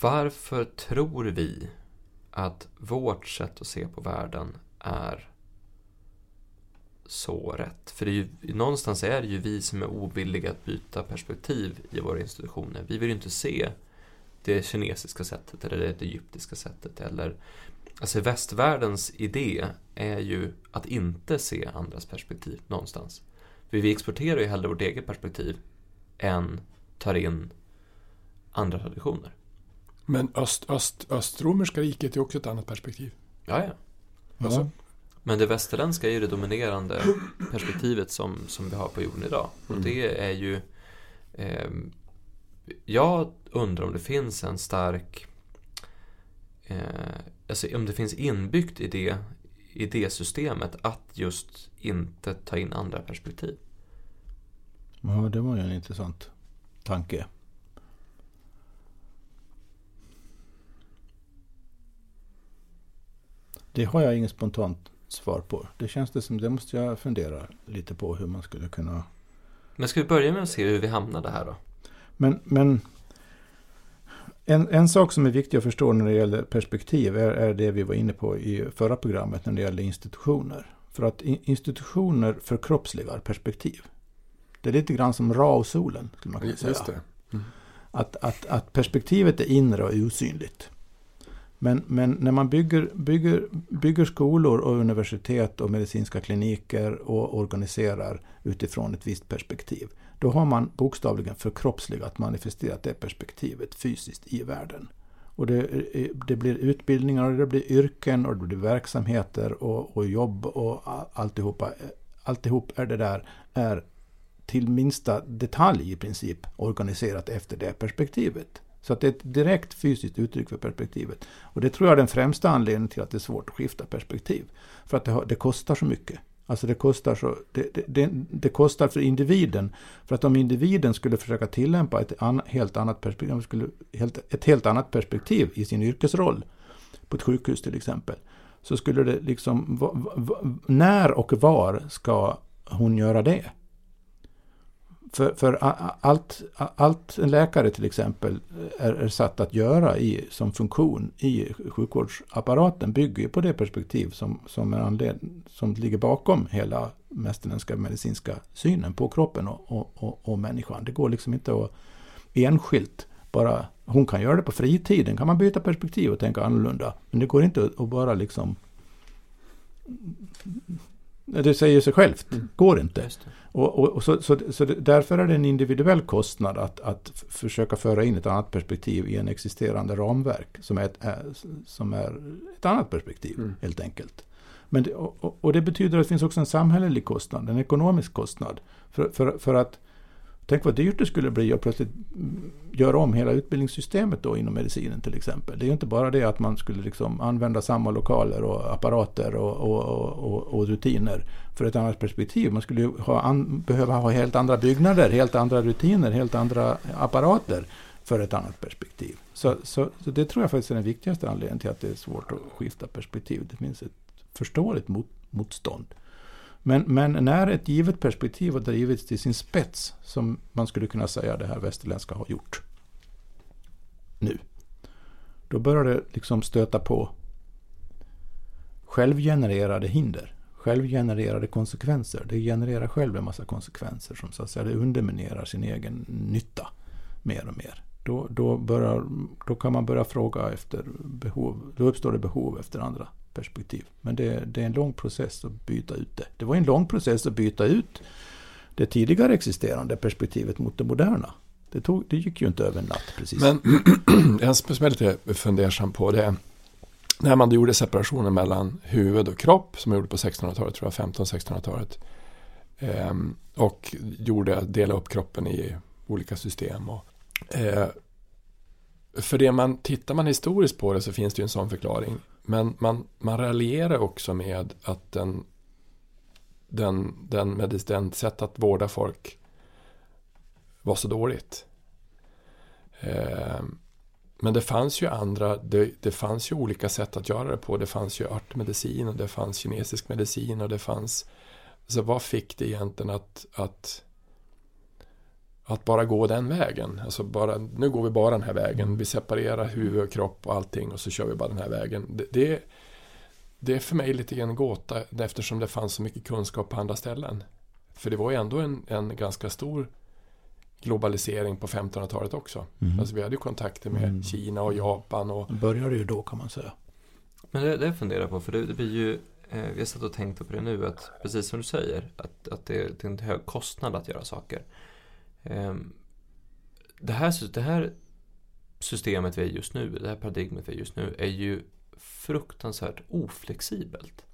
Varför tror vi att vårt sätt att se på världen är så rätt? För det är ju, någonstans är det ju vi som är ovilliga att byta perspektiv i våra institutioner. Vi vill ju inte se det kinesiska sättet eller det egyptiska sättet eller Alltså västvärldens idé är ju att inte se andras perspektiv någonstans. För vi exporterar ju hellre vårt eget perspektiv än tar in andra traditioner. Men öst, öst, östromerska riket är också ett annat perspektiv. Ja, ja. Alltså. Men det västerländska är ju det dominerande perspektivet som, som vi har på jorden idag. Och Mm. det är ju... Eh, jag undrar om det finns en stark... Eh, alltså om det finns inbyggt i det, i det systemet att just inte ta in andra perspektiv. Ja, det var ju en intressant tanke. Det har jag inget spontant svar på. Det känns det som, det måste jag fundera lite på hur man skulle kunna... Men ska vi börja med att se hur vi hamnade här då? Men, men en, en sak som är viktig att förstå när det gäller perspektiv är, är det vi var inne på i förra programmet när det gäller institutioner. För att institutioner förkroppsligar perspektiv. Det är lite grann som Ra och solen, skulle man kunna säga. det. Att, att, att perspektivet är inre och osynligt. Men, men när man bygger, bygger, bygger skolor och universitet och medicinska kliniker och organiserar utifrån ett visst perspektiv. Då har man bokstavligen förkroppsligat, manifesterat det perspektivet fysiskt i världen. Och det, eh, det blir utbildningar och det blir yrken och det blir verksamheter och, och jobb och alltihopa. Eh, alltihop är det där är till minsta detalj i princip organiserat efter det perspektivet. Så att det är ett direkt fysiskt uttryck för perspektivet. Och det tror jag är den främsta anledningen till att det är svårt att skifta perspektiv. För att det, har, det kostar så mycket. Alltså det kostar, så, det, det, det, det kostar för individen. För att om individen skulle försöka tillämpa ett an, helt, annat perspektiv, skulle, helt, ett helt annat perspektiv i sin yrkesroll, på ett sjukhus till exempel, så skulle det liksom, va, va, när och var ska hon göra det? För, för allt, allt en läkare till exempel är, är satt att göra i, som funktion i sjukvårdsapparaten bygger ju på det perspektiv som, som, är anled, som ligger bakom hela västerländska medicinska synen på kroppen och, och, och, och människan. Det går liksom inte att enskilt bara, hon kan göra det på fritiden, kan man byta perspektiv och tänka annorlunda. Men det går inte att bara liksom det säger sig självt, mm. går inte. Och, och, och, så, så, så därför är det en individuell kostnad att, att försöka föra in ett annat perspektiv i en existerande ramverk som är ett, som är ett annat perspektiv, mm. helt enkelt. Men det, och, och, det betyder att det finns också en samhällelig kostnad, en ekonomisk kostnad. För, för, för att Tänk vad dyrt det skulle bli att plötsligt göra om hela utbildningssystemet då inom medicinen till exempel. Det är ju inte bara det att man skulle liksom använda samma lokaler och apparater och, och, och, och rutiner för ett annat perspektiv. Man skulle ha an, behöva ha helt andra byggnader, helt andra rutiner, helt andra apparater för ett annat perspektiv. Så, så, så det tror jag faktiskt är den viktigaste anledningen till att det är svårt att skifta perspektiv. Det finns ett förståeligt mot, motstånd. Men, men när ett givet perspektiv har drivits till sin spets, som man skulle kunna säga det här västerländska har gjort nu, då börjar det liksom stöta på självgenererade hinder, självgenererade konsekvenser. Det genererar själv en massa konsekvenser som så att säga det underminerar sin egen nytta mer och mer. Då, då, börjar, då kan man börja fråga efter behov, då uppstår det behov efter andra perspektiv. Men det, det, är en lång process att byta ut det. Det var en lång process att byta ut det tidigare existerande perspektivet mot det moderna. Det, tog, det gick ju inte över en natt precis. Men en som jag är lite fundersam på det är när man gjorde separationen mellan huvud och kropp som man gjorde på 1600-talet, tror jag, 1500-1600-talet. Ehm, och gjorde, dela upp kroppen i olika system. Och, eh, för det man, tittar man historiskt på det så finns det ju en sån förklaring. Men man, man raljerar också med att den, den, den, med sätt att vårda folk var så dåligt. Eh, men det fanns ju andra, det, det fanns ju olika sätt att göra det på. Det fanns ju örtmedicin och det fanns kinesisk medicin och det fanns... Så vad fick det egentligen att, att att bara gå den vägen. Alltså bara, nu går vi bara den här vägen. Vi separerar huvud och kropp och allting och så kör vi bara den här vägen. Det, det, det är för mig lite grann gåta eftersom det fanns så mycket kunskap på andra ställen. För det var ju ändå en, en ganska stor globalisering på 1500-talet också. Mm. Alltså vi hade ju kontakter med mm. Kina och Japan. Och... Det började ju då kan man säga. Men det, det funderar jag på, för det, det blir ju eh, vi har satt och tänkt på det nu, att precis som du säger, att, att det, det är en hög kostnad att göra saker. Ehm, det här, det här systemet vi är just nu, det här paradigmet vi är just nu, är ju fruktansvärt oflexibelt.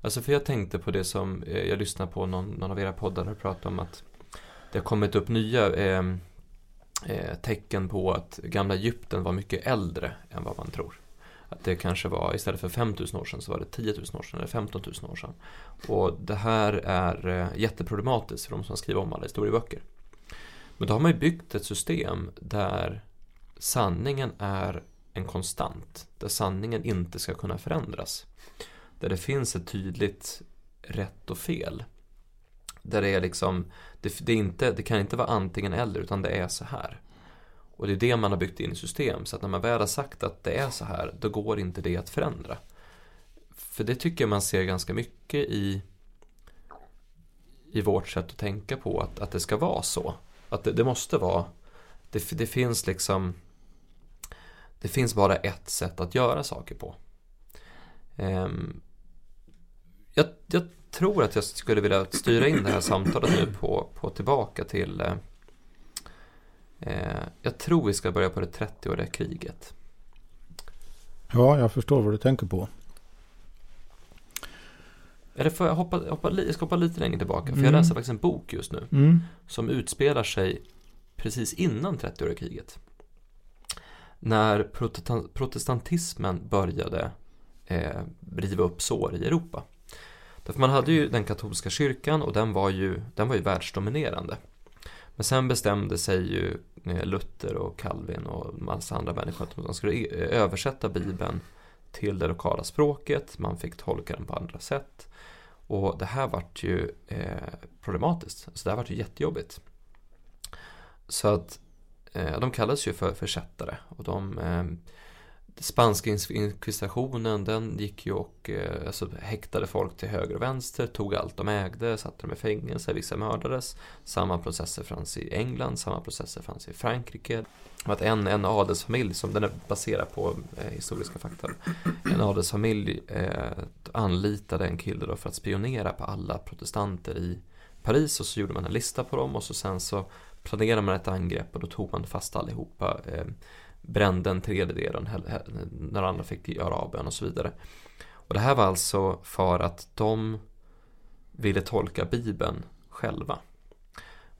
Alltså för jag tänkte på det som, eh, jag lyssnade på någon, någon av era poddar och pratade om att det har kommit upp nya ehm, eh, tecken på att gamla Egypten var mycket äldre än vad man tror. Att det kanske var, istället för 5000 år sedan så var det 10 000 år sedan eller 15 000 år sedan. Och det här är eh, jätteproblematiskt för de som skriver om alla historieböcker. Men då har man ju byggt ett system där sanningen är en konstant. Där sanningen inte ska kunna förändras. Där det finns ett tydligt rätt och fel. Där det är liksom, det, det, är inte, det kan inte vara antingen eller utan det är så här. Och det är det man har byggt in i system. Så att när man väl har sagt att det är så här, då går inte det att förändra. För det tycker jag man ser ganska mycket i, i vårt sätt att tänka på, att, att det ska vara så. Att det, det måste vara, det, det, finns liksom, det finns bara ett sätt att göra saker på. Um, jag, jag, tror att jag skulle vilja styra in det här samtalet nu på, på tillbaka till eh, eh Jag tror vi ska börja på det 30-åriga kriget. Ja, jag förstår vad du tänker på. Eller får jag hoppa, hoppa, jag ska hoppa lite längre tillbaka. För mm. jag läser faktiskt en bok just nu. Mm. Som utspelar sig precis innan 30-åriga kriget. När protestantismen började eh, riva upp sår i Europa. Därför man hade ju den katolska kyrkan och den var ju, den var ju världsdominerande. Men sen bestämde sig ju eh, Luther och Calvin och massa andra människor att de skulle eh, översätta Bibeln till det lokala språket, man fick tolka den på andra sätt. Och det här vart ju eh, problematiskt, så det här vart ju jättejobbigt. Så att eh, de kallades ju för, försättare och de eh, Spanska inkvisitionen den gick ju och eh, alltså, häktade folk till höger och vänster, tog allt de ägde, satte dem i fängelse, vissa mördades. Samma processer fanns i England, samma processer fanns i Frankrike. Att en, en adelsfamilj, som den är baserad på eh, historiska fakta, en adelsfamilj eh, anlitade en kille då för att spionera på alla protestanter i Paris och så gjorde man en lista på dem och så sen så planerade man ett angrepp och då tog man fast allihopa. Eh, brände en tredjedel när andra fick göra avbön och så vidare. Och det här var alltså för att de ville tolka Bibeln själva.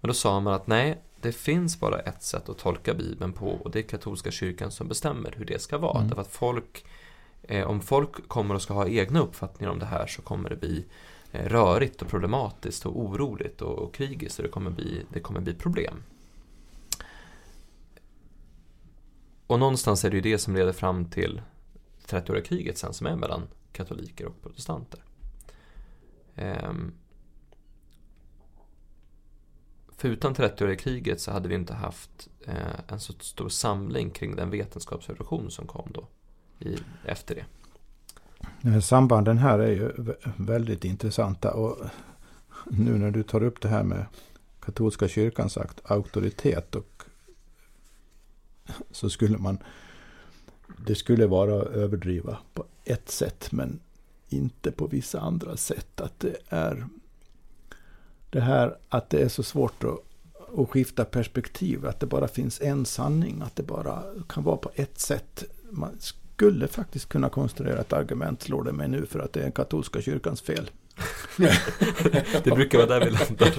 Men då sa man att nej, det finns bara ett sätt att tolka Bibeln på och det är katolska kyrkan som bestämmer hur det ska vara. Mm. Därför att folk, eh, om folk kommer och ska ha egna uppfattningar om det här så kommer det bli eh, rörigt och problematiskt och oroligt och, och krigiskt och det kommer bli, det kommer bli problem. Och någonstans är det ju det som leder fram till 30-åriga kriget sen som är mellan katoliker och protestanter. Ehm. För utan 30-åriga kriget så hade vi inte haft eh, en så stor samling kring den vetenskapsrevolution som kom då i, efter det. Sambanden här är ju väldigt intressanta och nu när du tar upp det här med katolska kyrkans auktoritet och så skulle man... Det skulle vara att överdriva på ett sätt, men inte på vissa andra sätt. Att det är det här att det är så svårt att, att skifta perspektiv, att det bara finns en sanning, att det bara kan vara på ett sätt. Man skulle faktiskt kunna konstruera ett argument, slår det mig nu, för att det är katolska kyrkans fel. det brukar vara där vi landar.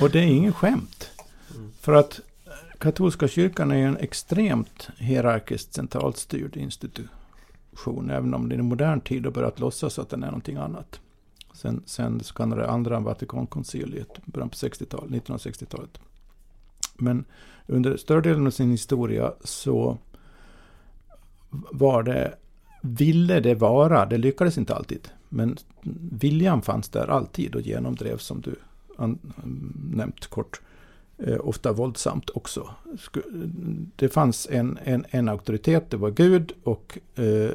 Och det är ingen skämt. För att katolska kyrkan är ju en extremt hierarkiskt centralt styrd institution. Även om det i modern tid har börjat låtsas att den är någonting annat. Sen, sen det så kallade andra Vatikankonciliet, början på 60-talet, 1960-talet. Men under större delen av sin historia så var det, ville det vara, det lyckades inte alltid, men viljan fanns där alltid och genomdrevs som du nämnt kort Eh, ofta våldsamt också. Det fanns en, en, en auktoritet, det var Gud och eh,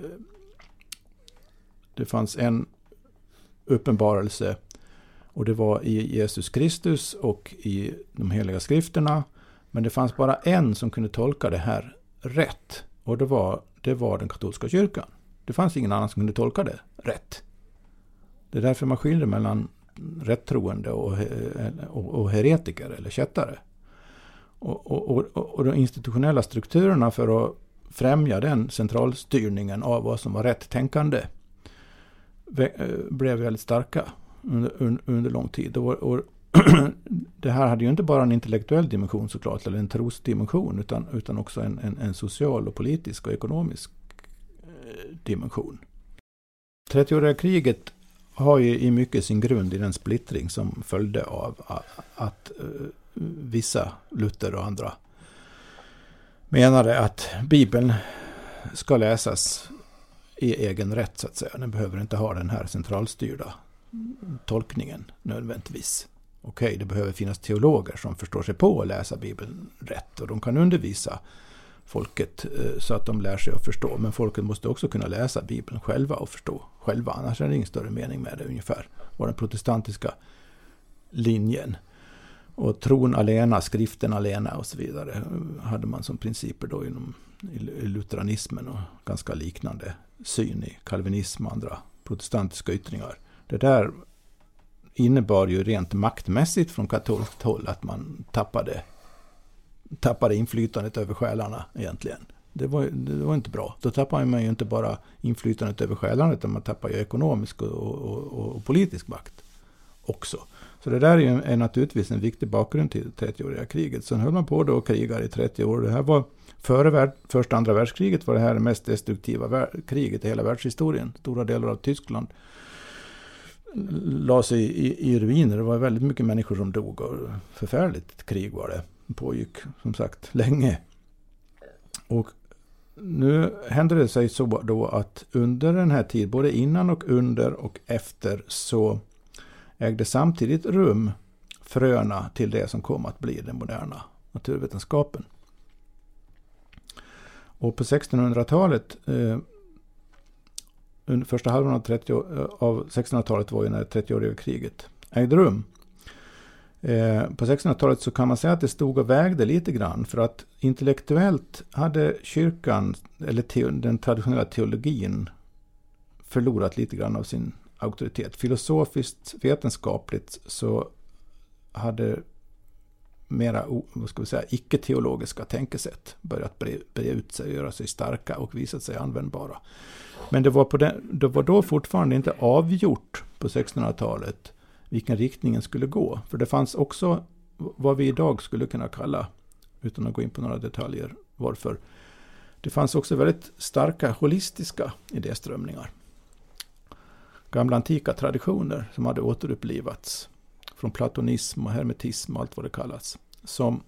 det fanns en uppenbarelse och det var i Jesus Kristus och i de heliga skrifterna. Men det fanns bara en som kunde tolka det här rätt och det var, det var den katolska kyrkan. Det fanns ingen annan som kunde tolka det rätt. Det är därför man skiljer mellan rättroende och, och, och heretiker eller kättare. Och, och, och, och de institutionella strukturerna för att främja den centralstyrningen av vad som var rätt tänkande blev väldigt starka under, under lång tid. Och, och det här hade ju inte bara en intellektuell dimension såklart, eller en trosdimension, utan, utan också en, en, en social och politisk och ekonomisk eh, dimension. 30-åriga kriget har ju i mycket sin grund i den splittring som följde av att eh, vissa, Luther och andra, menade att Bibeln ska läsas i egen rätt så att säga. Den behöver inte ha den här centralstyrda tolkningen nödvändigtvis. Okej, okay, det behöver finnas teologer som förstår sig på att läsa Bibeln rätt och de kan undervisa folket eh, så att de lär sig att förstå. Men folket måste också kunna läsa Bibeln själva och förstå själva. Annars är det ingen större mening med det ungefär. Var den protestantiska linjen. Och tron alena, skriften alena och så vidare eh, hade man som principer då inom lutheranismen och ganska liknande syn i kalvinism och andra protestantiska yttringar. Det där innebar ju rent maktmässigt från katolskt håll att man tappade tappade inflytandet över själarna egentligen. Det var, det var inte bra. Då tappar man ju inte bara inflytandet över själarna utan man tappar ju ekonomisk och, och, och, och politisk makt också. Så det där är, ju, är naturligtvis en viktig bakgrund till 30-åriga kriget. Sen höll man på då och krigar i 30 år. Det här var före värld, första andra världskriget var det här det mest destruktiva kriget i hela världshistorien. Stora delar av Tyskland la sig i, i, i ruiner. Det var väldigt mycket människor som dog och förfärligt krig var det pågick som sagt länge. Och nu hände det sig så då att under den här tiden, både innan och under och efter, så ägde samtidigt rum fröna till det som kom att bli den moderna naturvetenskapen. Och på 1600-talet, eh, under första halvan av, 30, eh, av 1600-talet var ju när 30-åriga kriget ägde rum. Eh, på 1600-talet så kan man säga att det stod och vägde lite grann för att intellektuellt hade kyrkan, eller den traditionella teologin, förlorat lite grann av sin auktoritet. Filosofiskt, vetenskapligt så hade mera vad ska vi säga, icke-teologiska tänkesätt börjat bre, ut sig, göra sig starka och visat sig användbara. Men det var, på den, det var då fortfarande inte avgjort på 1600-talet vilken riktningen skulle gå. För det fanns också vad vi idag skulle kunna kalla, utan att gå in på några detaljer, varför. Det fanns också väldigt starka holistiska idéströmningar. Gamla antika traditioner som hade återupplivats från platonism och hermetism och allt vad det kallas. Som,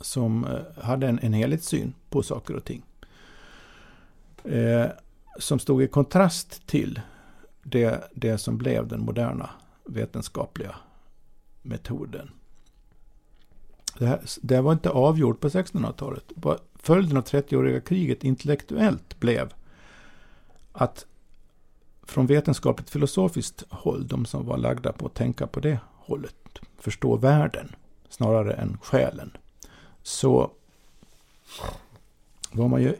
som eh, hade en, en helhetssyn på saker och ting. Eh, som stod i kontrast till det, det som blev den moderna vetenskapliga metoden. Det, här, det var inte avgjort på 1600-talet. Följden av 30-åriga kriget intellektuellt blev att från vetenskapligt filosofiskt håll, de som var lagda på att tänka på det hållet, förstå världen snarare än själen, så var man ju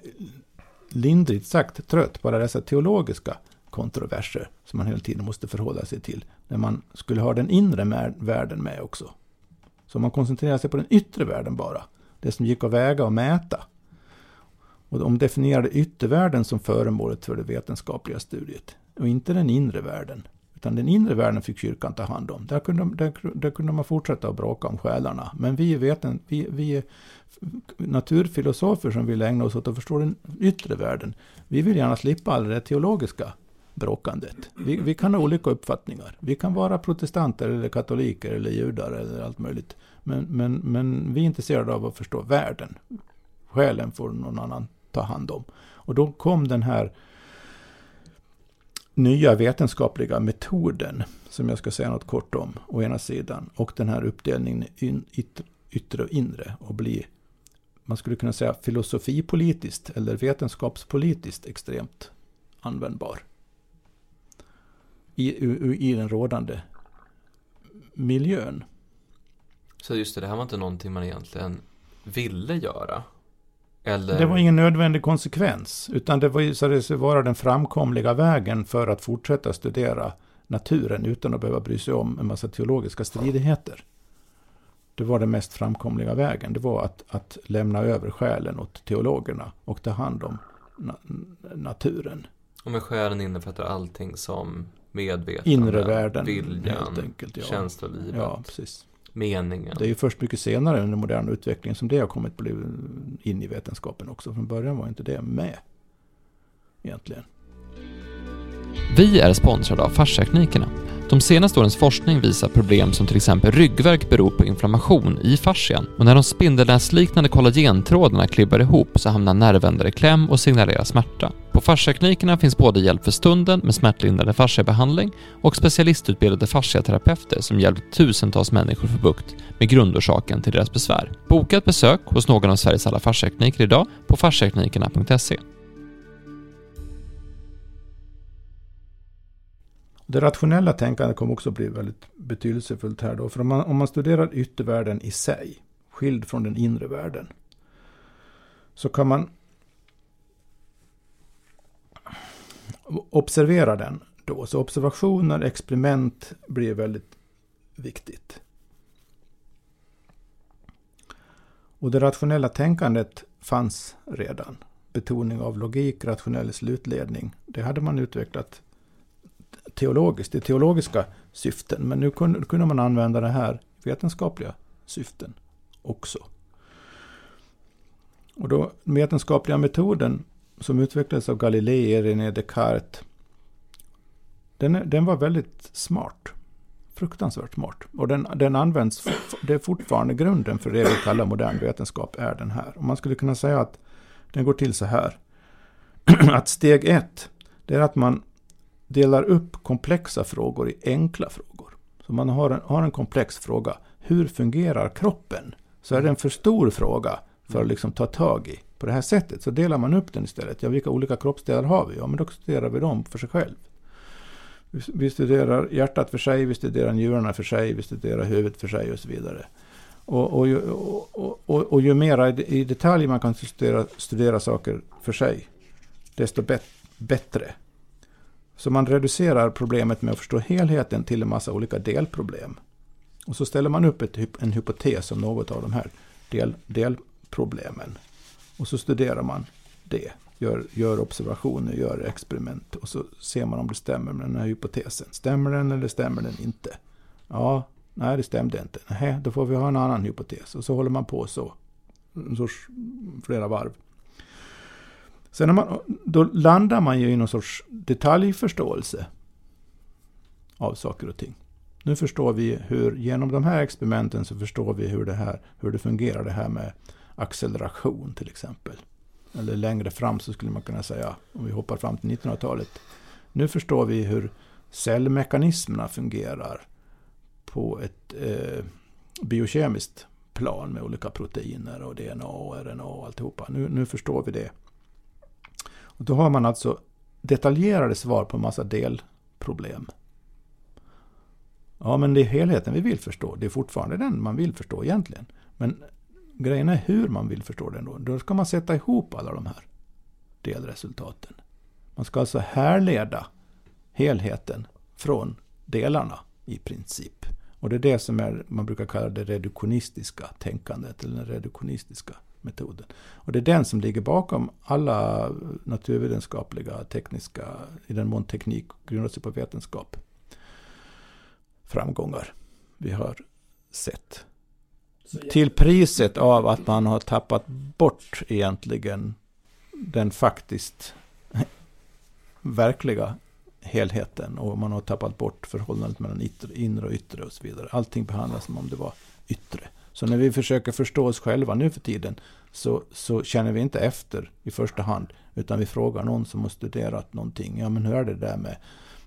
lindrigt sagt trött på alla dessa teologiska kontroverser som man hela tiden måste förhålla sig till. När man skulle ha den inre världen med också. Så man koncentrerar sig på den yttre världen bara. Det som gick att väga och mäta. Och de definierade yttervärlden som föremålet för det vetenskapliga studiet. Och inte den inre världen. Utan den inre världen fick kyrkan ta hand om. Där kunde, där, där kunde man fortsätta att bråka om själarna. Men vi, veten, vi, vi är naturfilosofer som vill ägna oss åt att förstå den yttre världen. Vi vill gärna slippa all det teologiska bråkandet. Vi, vi, kan ha olika uppfattningar. Vi kan vara protestanter eller katoliker eller judar eller allt möjligt. Men, men, men vi är intresserade av att förstå världen. Själen får någon annan ta hand om. Och då kom den här nya vetenskapliga metoden, som jag ska säga något kort om, å ena sidan, och den här uppdelningen i yttre och inre, och bli, man skulle kunna säga filosofipolitiskt eller vetenskapspolitiskt extremt användbar i, i, i den rådande miljön. Så just det, det här var inte någonting man egentligen ville göra? Eller? Det var ingen nödvändig konsekvens, utan det visade sig vara den framkomliga vägen för att fortsätta studera naturen utan att behöva bry sig om en massa teologiska stridigheter. Det var den mest framkomliga vägen. Det var att, att lämna över själen åt teologerna och ta hand om na naturen. Och med själen innefattar allting som medvetande, inre världen, viljan, enkelt, ja. känslolivet, ja, precis. meningen. Det är ju först mycket senare under modern utveckling som det har kommit in i vetenskapen också. Från början var inte det med egentligen. Vi är sponsrade av Fasciaklinikerna de senaste årens forskning visar problem som till exempel ryggverk beror på inflammation i fascian och när de spindelnäsliknande kollagentrådarna klibbar ihop så hamnar nervändare i kläm och signalerar smärta. På fasciaklinikerna finns både hjälp för stunden med smärtlindrande fasciabehandling och specialistutbildade fasciaterapeuter som hjälpt tusentals människor få bukt med grundorsaken till deras besvär. Boka ett besök hos någon av Sveriges alla fasciakliniker idag på fasciaklinikerna.se. Det rationella tänkandet kommer också bli väldigt betydelsefullt här då. För om man, om man studerar yttervärlden i sig, skild från den inre världen, så kan man observera den då. Så observationer, experiment blir väldigt viktigt. Och det rationella tänkandet fanns redan. Betoning av logik, rationell slutledning. Det hade man utvecklat teologiskt, i teologiska syften. Men nu kunde, kunde man använda det här i vetenskapliga syften också. Och då den vetenskapliga metoden som utvecklades av Galilei, René Descartes, den, den var väldigt smart. Fruktansvärt smart. Och den, den används, det är fortfarande grunden för det vi kallar modern vetenskap, är den här. Och man skulle kunna säga att Den går till så här. att steg ett, det är att man delar upp komplexa frågor i enkla frågor. Så man har en, har en komplex fråga. Hur fungerar kroppen? Så är det en för stor fråga för att liksom ta tag i. På det här sättet så delar man upp den istället. Ja, vilka olika kroppsdelar har vi? Ja, men då studerar vi dem för sig själv. Vi studerar hjärtat för sig, vi studerar njurarna för sig, vi studerar huvudet för sig och så vidare. Och, och, och, och, och ju mer i detalj man kan studera, studera saker för sig, desto bet, bättre. Så man reducerar problemet med att förstå helheten till en massa olika delproblem. Och så ställer man upp ett, en hypotes om något av de här del, delproblemen. Och så studerar man det. Gör, gör observationer, gör experiment. Och så ser man om det stämmer med den här hypotesen. Stämmer den eller stämmer den inte? Ja, nej det stämde inte. Nej, då får vi ha en annan hypotes. Och så håller man på så. En sorts flera varv. Sen när man, då landar man ju i någon sorts detaljförståelse av saker och ting. Nu förstår vi hur, genom de här experimenten så förstår vi hur det, här, hur det fungerar det här med acceleration till exempel. Eller längre fram så skulle man kunna säga, om vi hoppar fram till 1900-talet. Nu förstår vi hur cellmekanismerna fungerar på ett eh, biokemiskt plan med olika proteiner och DNA och RNA och alltihopa. Nu, nu förstår vi det. Och då har man alltså detaljerade svar på en massa delproblem. Ja, men det är helheten vi vill förstå. Det är fortfarande den man vill förstå egentligen. Men grejen är hur man vill förstå den då. Då ska man sätta ihop alla de här delresultaten. Man ska alltså härleda helheten från delarna i princip. Och det är det som är, man brukar kalla det reduktionistiska tänkandet, eller den reduktionistiska metoden. Och det är den som ligger bakom alla naturvetenskapliga, tekniska, i den mån teknik grundar sig på vetenskap, framgångar vi har sett. Till priset av att man har tappat bort egentligen den faktiskt verkliga helheten. Och man har tappat bort förhållandet mellan inre och yttre och så vidare. Allting behandlas som om det var yttre. Så när vi försöker förstå oss själva nu för tiden så, så känner vi inte efter i första hand. Utan vi frågar någon som har studerat någonting. Ja men hur är det där med,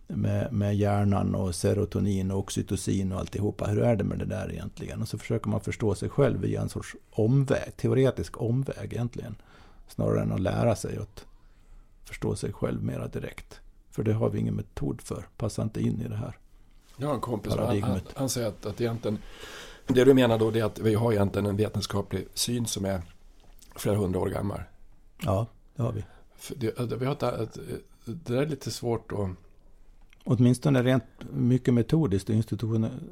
med, med hjärnan och serotonin och oxytocin och alltihopa. Hur är det med det där egentligen? Och så försöker man förstå sig själv via en sorts omväg, teoretisk omväg egentligen. Snarare än att lära sig att förstå sig själv mera direkt. För det har vi ingen metod för. Passar inte in i det här Jag har en kompis han, han, han säger att, att egentligen det du menar då är att vi har egentligen en vetenskaplig syn som är flera hundra år gammal. Ja, det har vi. Det, vi har ett, det är lite svårt att... Åtminstone rent mycket metodiskt och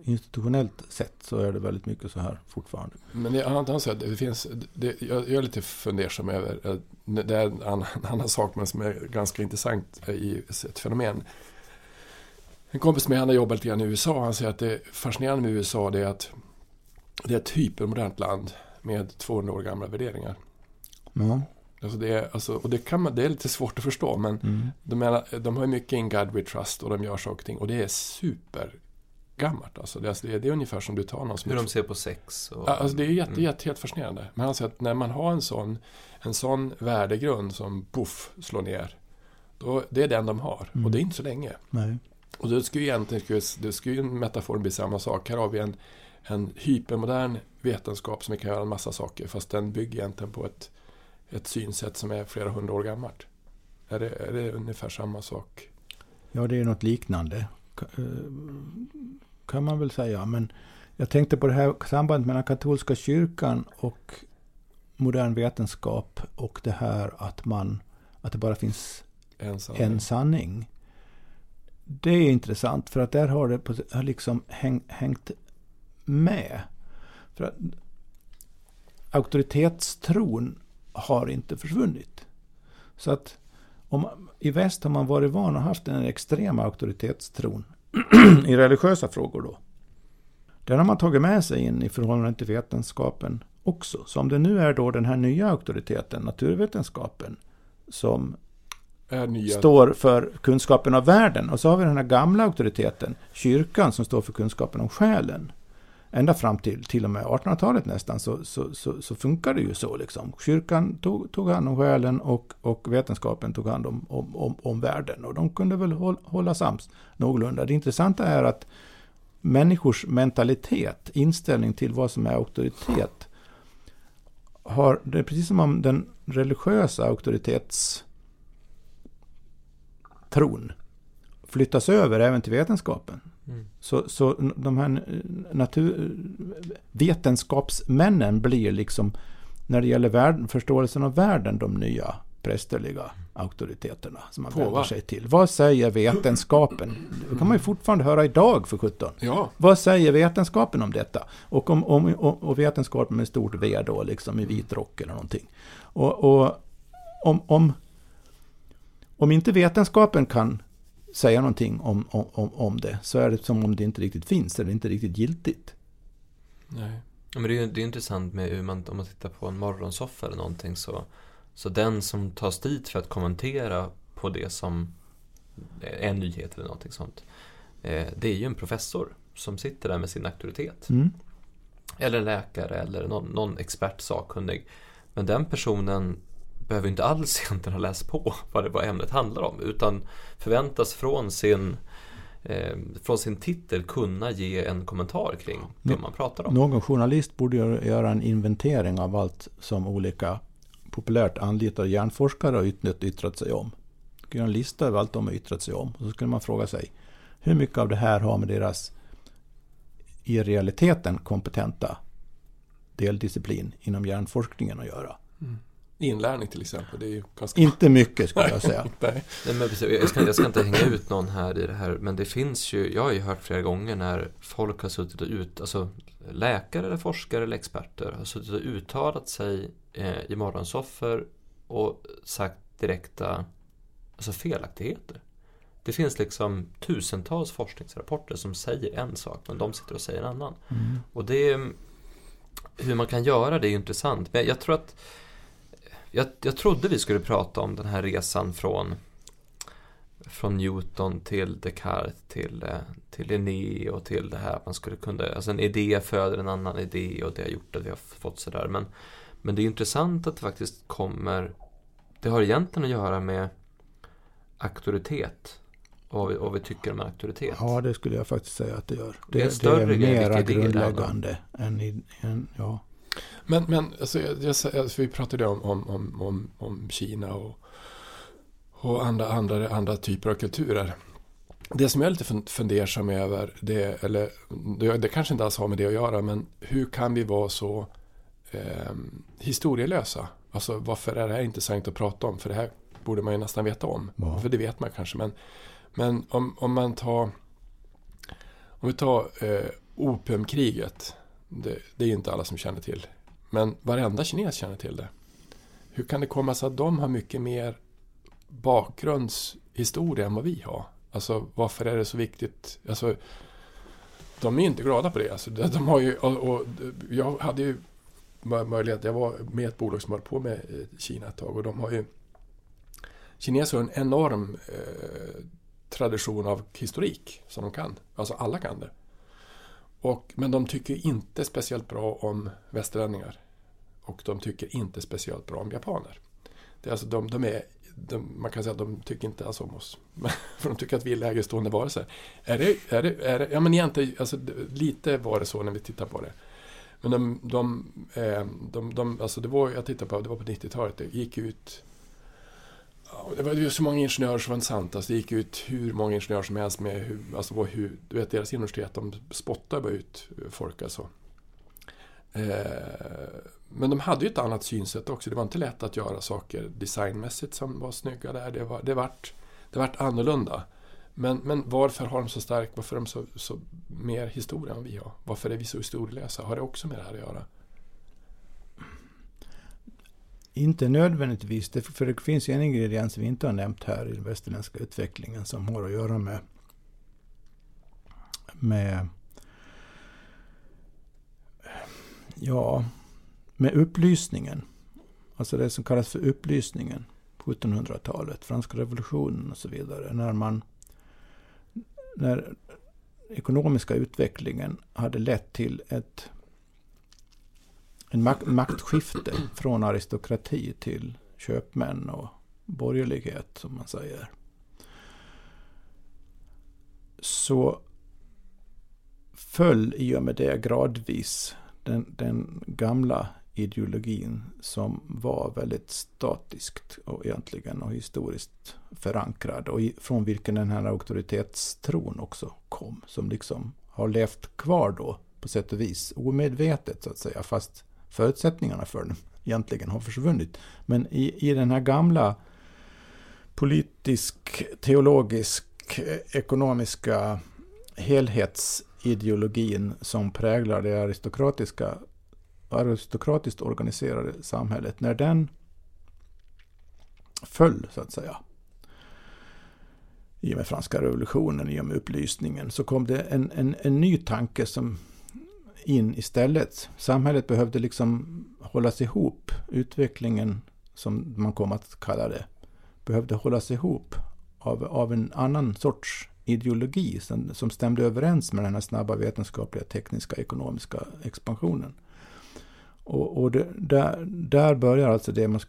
institutionellt sett så är det väldigt mycket så här fortfarande. Men han säger att det finns, det, jag, jag är lite fundersam över, det är en annan, en annan sak men som är ganska intressant i ett fenomen. En kompis med han har jobbat lite grann i USA. Han säger att det fascinerande med USA det är att det är ett hypermodernt land med 200 år gamla värderingar. Ja. Alltså det, är, alltså, och det, kan man, det är lite svårt att förstå men mm. de, menar, de har mycket in God we trust och de gör saker och ting och det är supergammalt. Alltså det, alltså det, det är ungefär som du tar någon som... Hur de ser på sex? Och, alltså det är jätte, mm. jätte, helt fascinerande. Men han säger att när man har en sån, en sån värdegrund som poff slår ner. Då, det är den de har mm. och det är inte så länge. Nej. Och då skulle ju egentligen, det skulle ju metaforen bli samma sak. Här har vi en, en hypermodern vetenskap som kan göra en massa saker fast den bygger egentligen på ett, ett synsätt som är flera hundra år gammalt. Är det, är det ungefär samma sak? Ja, det är något liknande eh, kan man väl säga. Men jag tänkte på det här sambandet mellan katolska kyrkan och modern vetenskap och det här att man att det bara finns en sanning. En sanning. Det är intressant för att där har det liksom häng, hängt med. För att auktoritetstron har inte försvunnit. Så att om, i väst har man varit van att haft den extrema auktoritetstron i religiösa frågor då. Den har man tagit med sig in i förhållande till vetenskapen också. Så om det nu är då den här nya auktoriteten, naturvetenskapen, som står för kunskapen av världen. Och så har vi den här gamla auktoriteten, kyrkan, som står för kunskapen om själen ända fram till till och med 1800-talet nästan så, så, så, så funkar det ju så. Liksom. Kyrkan tog, tog hand om själen och, och vetenskapen tog hand om, om, om, om världen. Och de kunde väl hålla, hålla sams någorlunda. Det intressanta är att människors mentalitet, inställning till vad som är auktoritet, har, det är precis som om den religiösa auktoritetstron flyttas över även till vetenskapen. Mm. Så, så de här natur, vetenskapsmännen blir liksom, när det gäller världen, förståelsen av världen, de nya prästerliga auktoriteterna som man På, vänder sig till. Vad säger vetenskapen? Det kan man ju fortfarande höra idag för 17. Ja, Vad säger vetenskapen om detta? Och, om, om, och vetenskapen med stort V då, liksom i vit rock eller någonting. Och, och om, om, om inte vetenskapen kan säga någonting om, om, om, om det, så är det som om det inte riktigt finns, eller inte riktigt giltigt. nej. Men det, är, det är intressant med hur man, om man tittar på en morgonsoffa eller någonting så, så den som tas dit för att kommentera på det som är en nyhet eller någonting sånt. Eh, det är ju en professor som sitter där med sin auktoritet. Mm. Eller en läkare eller någon, någon expert sakkunnig. Men den personen behöver inte alls egentligen ha läst på vad, det, vad ämnet handlar om. Utan förväntas från sin, eh, från sin titel kunna ge en kommentar kring det man pratar om. Någon journalist borde göra en inventering av allt som olika populärt anlitade hjärnforskare har yttrat, sig om. Göra en lista över allt de har yttrat sig om. Och så skulle man fråga sig hur mycket av det här har med deras i realiteten kompetenta deldisciplin inom hjärnforskningen att göra. Inlärning till exempel, det är ju ganska... Inte mycket skulle jag säga. Nej. Nej, men precis, jag, ska, jag ska inte hänga ut någon här i det här, men det finns ju, jag har ju hört flera gånger när folk har suttit och ut, alltså läkare eller forskare eller experter har suttit och uttalat sig eh, i morgonsoffer och sagt direkta alltså felaktigheter. Det finns liksom tusentals forskningsrapporter som säger en sak, men de sitter och säger en annan. Mm. Och det hur man kan göra det är intressant. Men jag tror att jag, jag trodde vi skulle prata om den här resan från från Newton till Descartes till, eh, till Linné och till det här att man skulle kunna, alltså en idé föder en annan idé och det har gjort att vi har fått sådär. Men, men det är intressant att det faktiskt kommer, det har egentligen att göra med auktoritet och vad vi, vad vi tycker om auktoritet. Ja, det skulle jag faktiskt säga att det gör. Det är Det, är mera det handlar om. grundläggande än i... Än, ja. Men, men alltså, jag, jag, alltså, vi pratade om, om, om, om, om Kina och, och andra, andra, andra typer av kulturer. Det som jag är lite fun- fundersam över, det, eller det, det kanske inte alls har med det att göra, men hur kan vi vara så eh, historielösa? Alltså varför är det här intressant att prata om? För det här borde man ju nästan veta om. Ja. För det vet man kanske, men, men om, om man tar om vi tar eh, opiumkriget, det, det är ju inte alla som känner till. Men varenda kines känner till det. Hur kan det komma sig att de har mycket mer bakgrundshistoria än vad vi har? Alltså varför är det så viktigt? Alltså, de är ju inte glada på det. Alltså, de har ju, och, och, jag hade ju möjlighet, jag var med i ett bolag som höll på med eh, Kina ett tag och de har ju Kineser har en enorm eh, tradition av historik som de kan. Alltså alla kan det. Och, men de tycker inte speciellt bra om västerlänningar. Och de tycker inte speciellt bra om japaner. Det är alltså de, de är, de, man kan säga att de tycker inte alls om oss. För de tycker att vi är lägre stående varelser. Är det, är det, är det, ja men egentligen, alltså, lite var det så när vi tittar på det. Men de, de, eh, de, de alltså det var, jag tittade på, det var på 90-talet, det gick ut det var ju så många ingenjörer som var intressanta, sant. Alltså det gick ut hur många ingenjörer som helst med hur, alltså vad- hur, du vet deras universitet, de spottar bara ut folk alltså. Eh, men de hade ju ett annat synsätt också. Det var inte lätt att göra saker designmässigt som var snygga där. Det, var, det, vart, det vart annorlunda. Men, men varför har de så stark, varför har de så, så mer historia än vi har? Varför är vi så historielösa? Har det också med det här att göra? Inte nödvändigtvis, för det finns ju en ingrediens vi inte har nämnt här i den västerländska utvecklingen som har att göra med, med ja, med upplysningen. Alltså det som kallas för upplysningen på 1700-talet, franska revolutionen och så vidare. När man när ekonomiska utvecklingen hade lett till ett en mak maktskifte från aristokrati till köpmän och borgerlighet, som man säger. Så föll i och med det gradvis den, den gamla ideologin som var väldigt statiskt och egentligen och historiskt förankrad och från vilken den här auktoritetstron också kom som liksom har levt kvar då på sätt och vis omedvetet så att säga fast förutsättningarna för den egentligen har försvunnit. Men i, i den här gamla politisk, teologisk, eh, ekonomiska helhetsideologin som präglar det aristokratiska aristokratiskt organiserade samhället, när den föll så att säga, i och med franska revolutionen, i och med upplysningen, så kom det en, en, en ny tanke som in istället. Samhället behövde liksom hållas ihop. Utvecklingen, som man kom att kalla det, behövde hållas ihop av, av en annan sorts ideologi som, som stämde överens med den här snabba vetenskapliga, tekniska, ekonomiska expansionen. Och, och det, där, där börjar alltså det man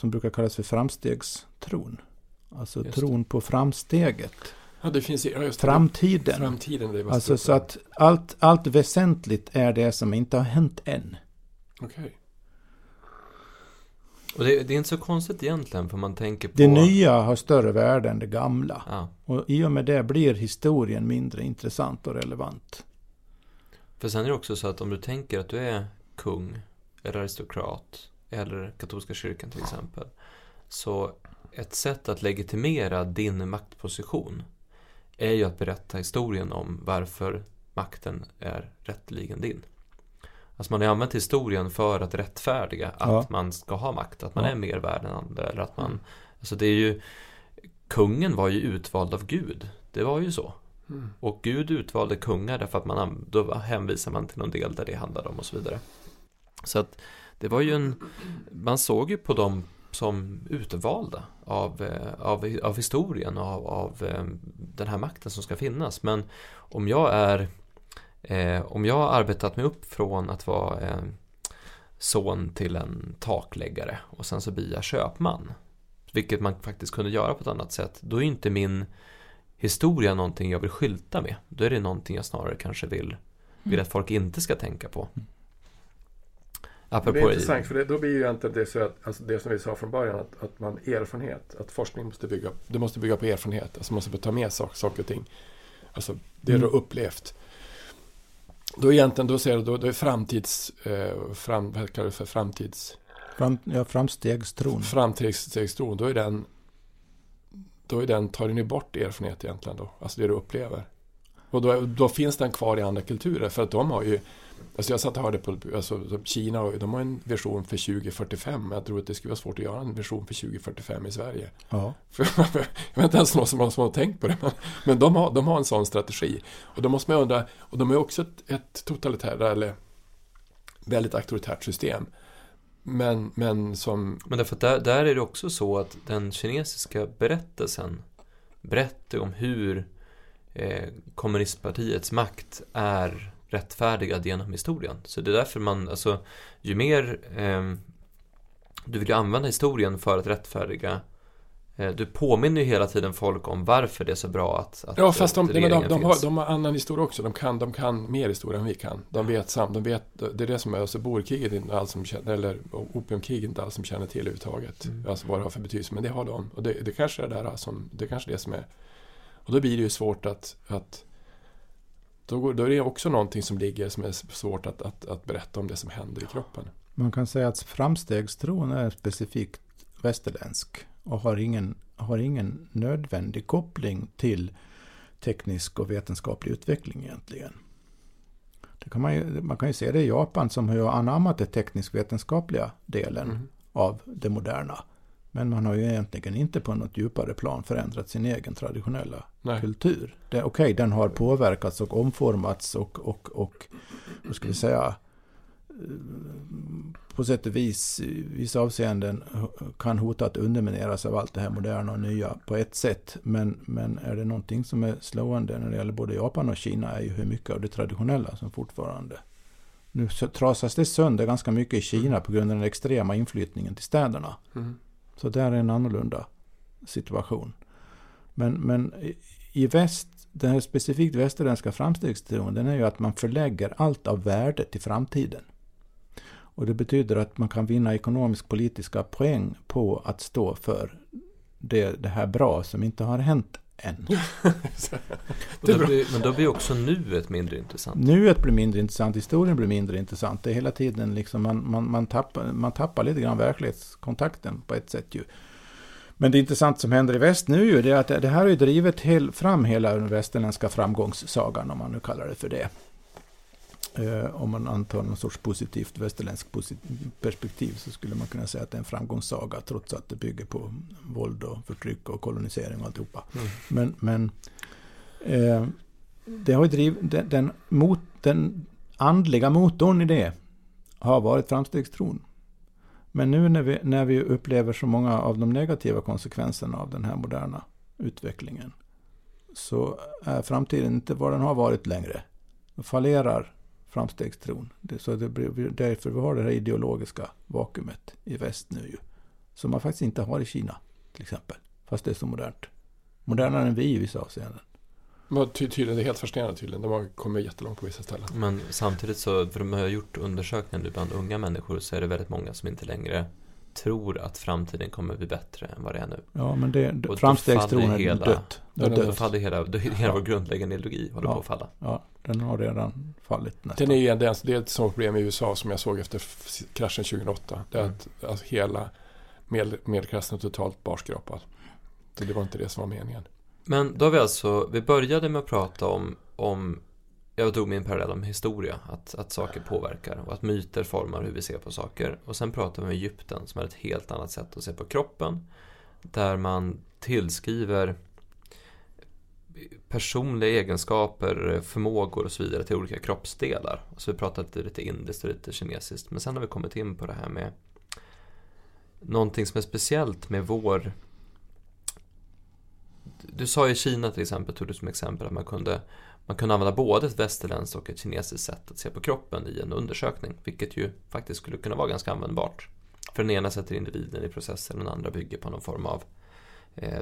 som brukar kallas för framstegstron. Alltså tron på framsteget. Ja, det finns just Framtiden. Framtiden det alltså så att allt, allt väsentligt är det som inte har hänt än. Okej. Okay. Och det, det, är inte så konstigt egentligen, för man tänker på... Det nya har större värde än det gamla. Ja. Och i och med det blir historien mindre intressant och relevant. För sen är det också så att om du tänker att du är kung, eller aristokrat, eller katolska kyrkan till exempel. Så ett sätt att legitimera din maktposition är ju att berätta historien om varför makten är rättligen din. Alltså man har använt historien för att rättfärdiga att ja. man ska ha makt, att man ja. är mer värd än andra. Eller att man, mm. alltså det är ju, kungen var ju utvald av Gud. Det var ju så. Mm. Och Gud utvalde kungar därför att man, då hänvisar man till någon del där det handlade om och så vidare. Så att det var ju en, man såg ju på dem som utvalda av, eh, av, av historien och av, av eh, den här makten som ska finnas. Men om jag är eh, om jag har arbetat mig upp från att vara eh, son till en takläggare och sen så blir jag köpman, vilket man faktiskt kunde göra på ett annat sätt, då är inte min historia någonting jag vill skylta med. Då är det någonting jag snarare kanske vill, vill att folk inte ska tänka på. Mm. Apropå det är intressant, för det, då blir ju egentligen det, så att, alltså det som vi sa från början, att, att man erfarenhet, att forskning måste bygga, det måste bygga på erfarenhet, alltså man måste ta med saker, saker och ting. Alltså det mm. du har upplevt. Då egentligen, då ser du, då, då är framtids, eh, fram, vad kallar du för framtids... Fram, ja, framstegstron. Framstegstron, då är den, då är den, tar den ju bort erfarenhet egentligen då, alltså det du upplever. Och då, då finns den kvar i andra kulturer, för att de har ju Alltså jag satt och hörde på alltså, Kina de har en version för 2045. Jag tror att det skulle vara svårt att göra en version för 2045 i Sverige. Ja. För, jag vet inte ens någon som som har tänkt på det. Men, men de, har, de har en sån strategi. Och då måste man undra, och de är också ett, ett totalitärt eller väldigt auktoritärt system. Men, men som... Men därför att där, där är det också så att den kinesiska berättelsen berättar om hur eh, kommunistpartiets makt är rättfärdigad genom historien. Så det är därför man, alltså, ju mer eh, du vill ju använda historien för att rättfärdiga eh, du påminner ju hela tiden folk om varför det är så bra att, att Ja, fast de, de, de, de, har, de har annan historia också. De kan, de kan mer historia än vi kan. De vet sam, de vet, det är det som är, alltså borkriget inte alls som känner, eller opiumkriget inte alls som känner till överhuvudtaget. Mm. Alltså vad det har för betydelse, men det har de. Och det, det kanske är det där som, det kanske är det som är, och då blir det ju svårt att, att då, går, då är det också någonting som ligger som är svårt att, att, att berätta om det som händer i kroppen. Man kan säga att framstegstron är specifikt västerländsk och har ingen, har ingen nödvändig koppling till teknisk och vetenskaplig utveckling egentligen. Det kan man, ju, man kan ju se det i Japan som har anammat den teknisk-vetenskapliga delen mm. av det moderna. Men man har ju egentligen inte på något djupare plan förändrat sin egen traditionella Nej. kultur. Okej, okay, den har påverkats och omformats och, och, och vad ska vi säga, på sätt och vis i vissa avseenden kan hota att undermineras av allt det här moderna och nya på ett sätt. Men, men är det någonting som är slående när det gäller både Japan och Kina är ju hur mycket av det traditionella som fortfarande nu trasas det sönder ganska mycket i Kina på grund av den extrema inflyttningen till städerna. Mm. Så där är en annorlunda situation. Men, men i väst, den här specifikt västerländska framstegsteorin, den är ju att man förlägger allt av värde till framtiden. Och det betyder att man kan vinna ekonomisk politiska poäng på att stå för det, det här bra som inte har hänt än. då blir, men då blir också nuet mindre intressant. Nuet blir mindre intressant, historien blir mindre intressant. Det är hela tiden liksom man, man, man, tappar, man tappar lite grann verklighetskontakten på ett sätt ju. Men det intressanta som händer i väst nu är att det här har ju drivit hel, fram hela den västerländska framgångssagan, om man nu kallar det för det. Eh, om man antar någon sorts positivt västerländskt perspektiv så skulle man kunna säga att det är en framgångssaga trots att det bygger på våld och förtryck och kolonisering och alltihopa. Mm. Men, men eh, det har drivit, den, den, mot, den andliga motorn i det har varit framstegstron. Men nu när vi, när vi upplever så många av de negativa konsekvenserna av den här moderna utvecklingen så är framtiden inte vad den har varit längre. Då fallerar framstegstron. Det, så det blir därför vi har det här ideologiska vakuumet i väst nu ju. Som man faktiskt inte har i Kina till exempel. Fast det är så modernt. Modernare än vi i vissa avseenden. Men ty tydligen, det är helt fascinerande tydligen. De har kommit jättelångt på vissa ställen. Men samtidigt så, för de har gjort undersökningar nu bland unga människor så är det väldigt många som inte längre tror att framtiden kommer bli bättre än vad det är nu. Ja, men det, framstegstron är hela, dött. Det är dött. Då faller hela, då, hela vår grundläggande ideologi håller ja, på att falla. Ja, den har redan fallit nästan. Den är, det är ett sådant problem i USA som jag såg efter kraschen 2008. Det är mm. att alltså, hela med, medelklassen är totalt barskrapad. Så det var inte det som var meningen. Men då har vi alltså, vi började med att prata om, om jag drog min parallell om historia, att, att saker påverkar och att myter formar hur vi ser på saker. Och sen pratade vi om Egypten som är ett helt annat sätt att se på kroppen. Där man tillskriver personliga egenskaper, förmågor och så vidare till olika kroppsdelar. Så vi pratade lite, lite indiskt och lite kinesiskt. Men sen har vi kommit in på det här med någonting som är speciellt med vår du sa i Kina till exempel, tog du som exempel att man kunde, man kunde använda både ett västerländskt och ett kinesiskt sätt att se på kroppen i en undersökning, vilket ju faktiskt skulle kunna vara ganska användbart. För den ena sätter individen i processen, den andra bygger på någon form av eh,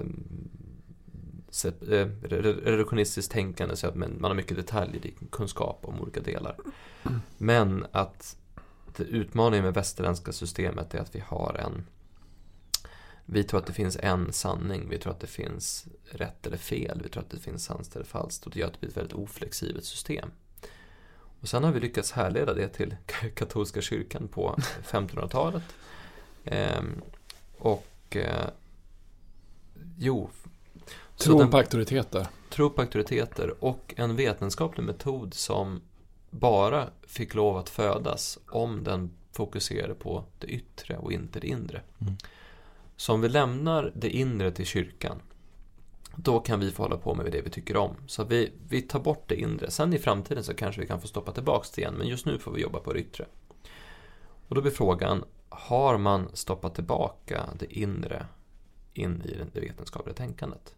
eh reduktionistiskt tänkande, så att man har mycket detaljer, kunskap om olika delar. Men att utmaningen med västerländska systemet är att vi har en vi tror att det finns en sanning, vi tror att det finns rätt eller fel, vi tror att det finns sant eller falskt och det gör att det blir ett väldigt oflexibelt system. Och sen har vi lyckats härleda det till katolska kyrkan på 1500-talet. Ehm, och eh, jo. Tro på auktoriteter. Tro på auktoriteter och en vetenskaplig metod som bara fick lov att födas om den fokuserade på det yttre och inte det inre. Mm. Så om vi lämnar det inre till kyrkan, då kan vi få hålla på med det vi tycker om. Så vi, vi tar bort det inre. Sen i framtiden så kanske vi kan få stoppa tillbaka det igen, men just nu får vi jobba på det yttre. Och då blir frågan, har man stoppat tillbaka det inre in i det vetenskapliga tänkandet?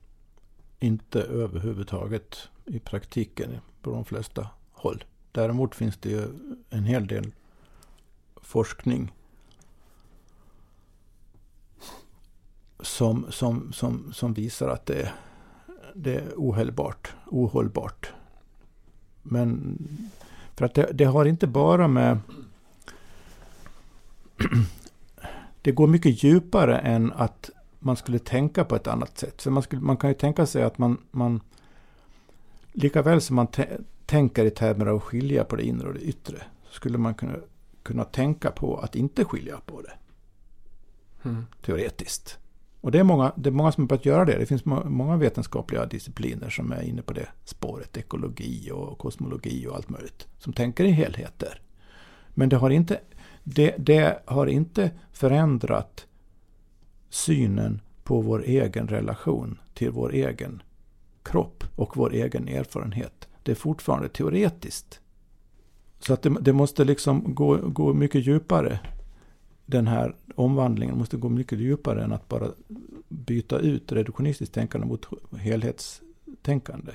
Inte överhuvudtaget i praktiken på de flesta håll. Däremot finns det ju en hel del forskning som, som, som, som visar att det, det är ohållbart. ohållbart. Men för att det, det har inte bara med... det går mycket djupare än att man skulle tänka på ett annat sätt. Så man, skulle, man kan ju tänka sig att man, man lika väl som man tänker i termer av att skilja på det inre och det yttre, så skulle man kunna, kunna tänka på att inte skilja på det. Mm. Teoretiskt. Och det är, många, det är många som har börjat göra det. Det finns många vetenskapliga discipliner som är inne på det spåret. Ekologi och kosmologi och allt möjligt. Som tänker i helheter. Men det har inte, det, det har inte förändrat synen på vår egen relation till vår egen kropp och vår egen erfarenhet. Det är fortfarande teoretiskt Så att det, det måste liksom gå, gå mycket djupare. Den här omvandlingen måste gå mycket djupare än att bara byta ut reduktionistiskt tänkande mot helhetstänkande.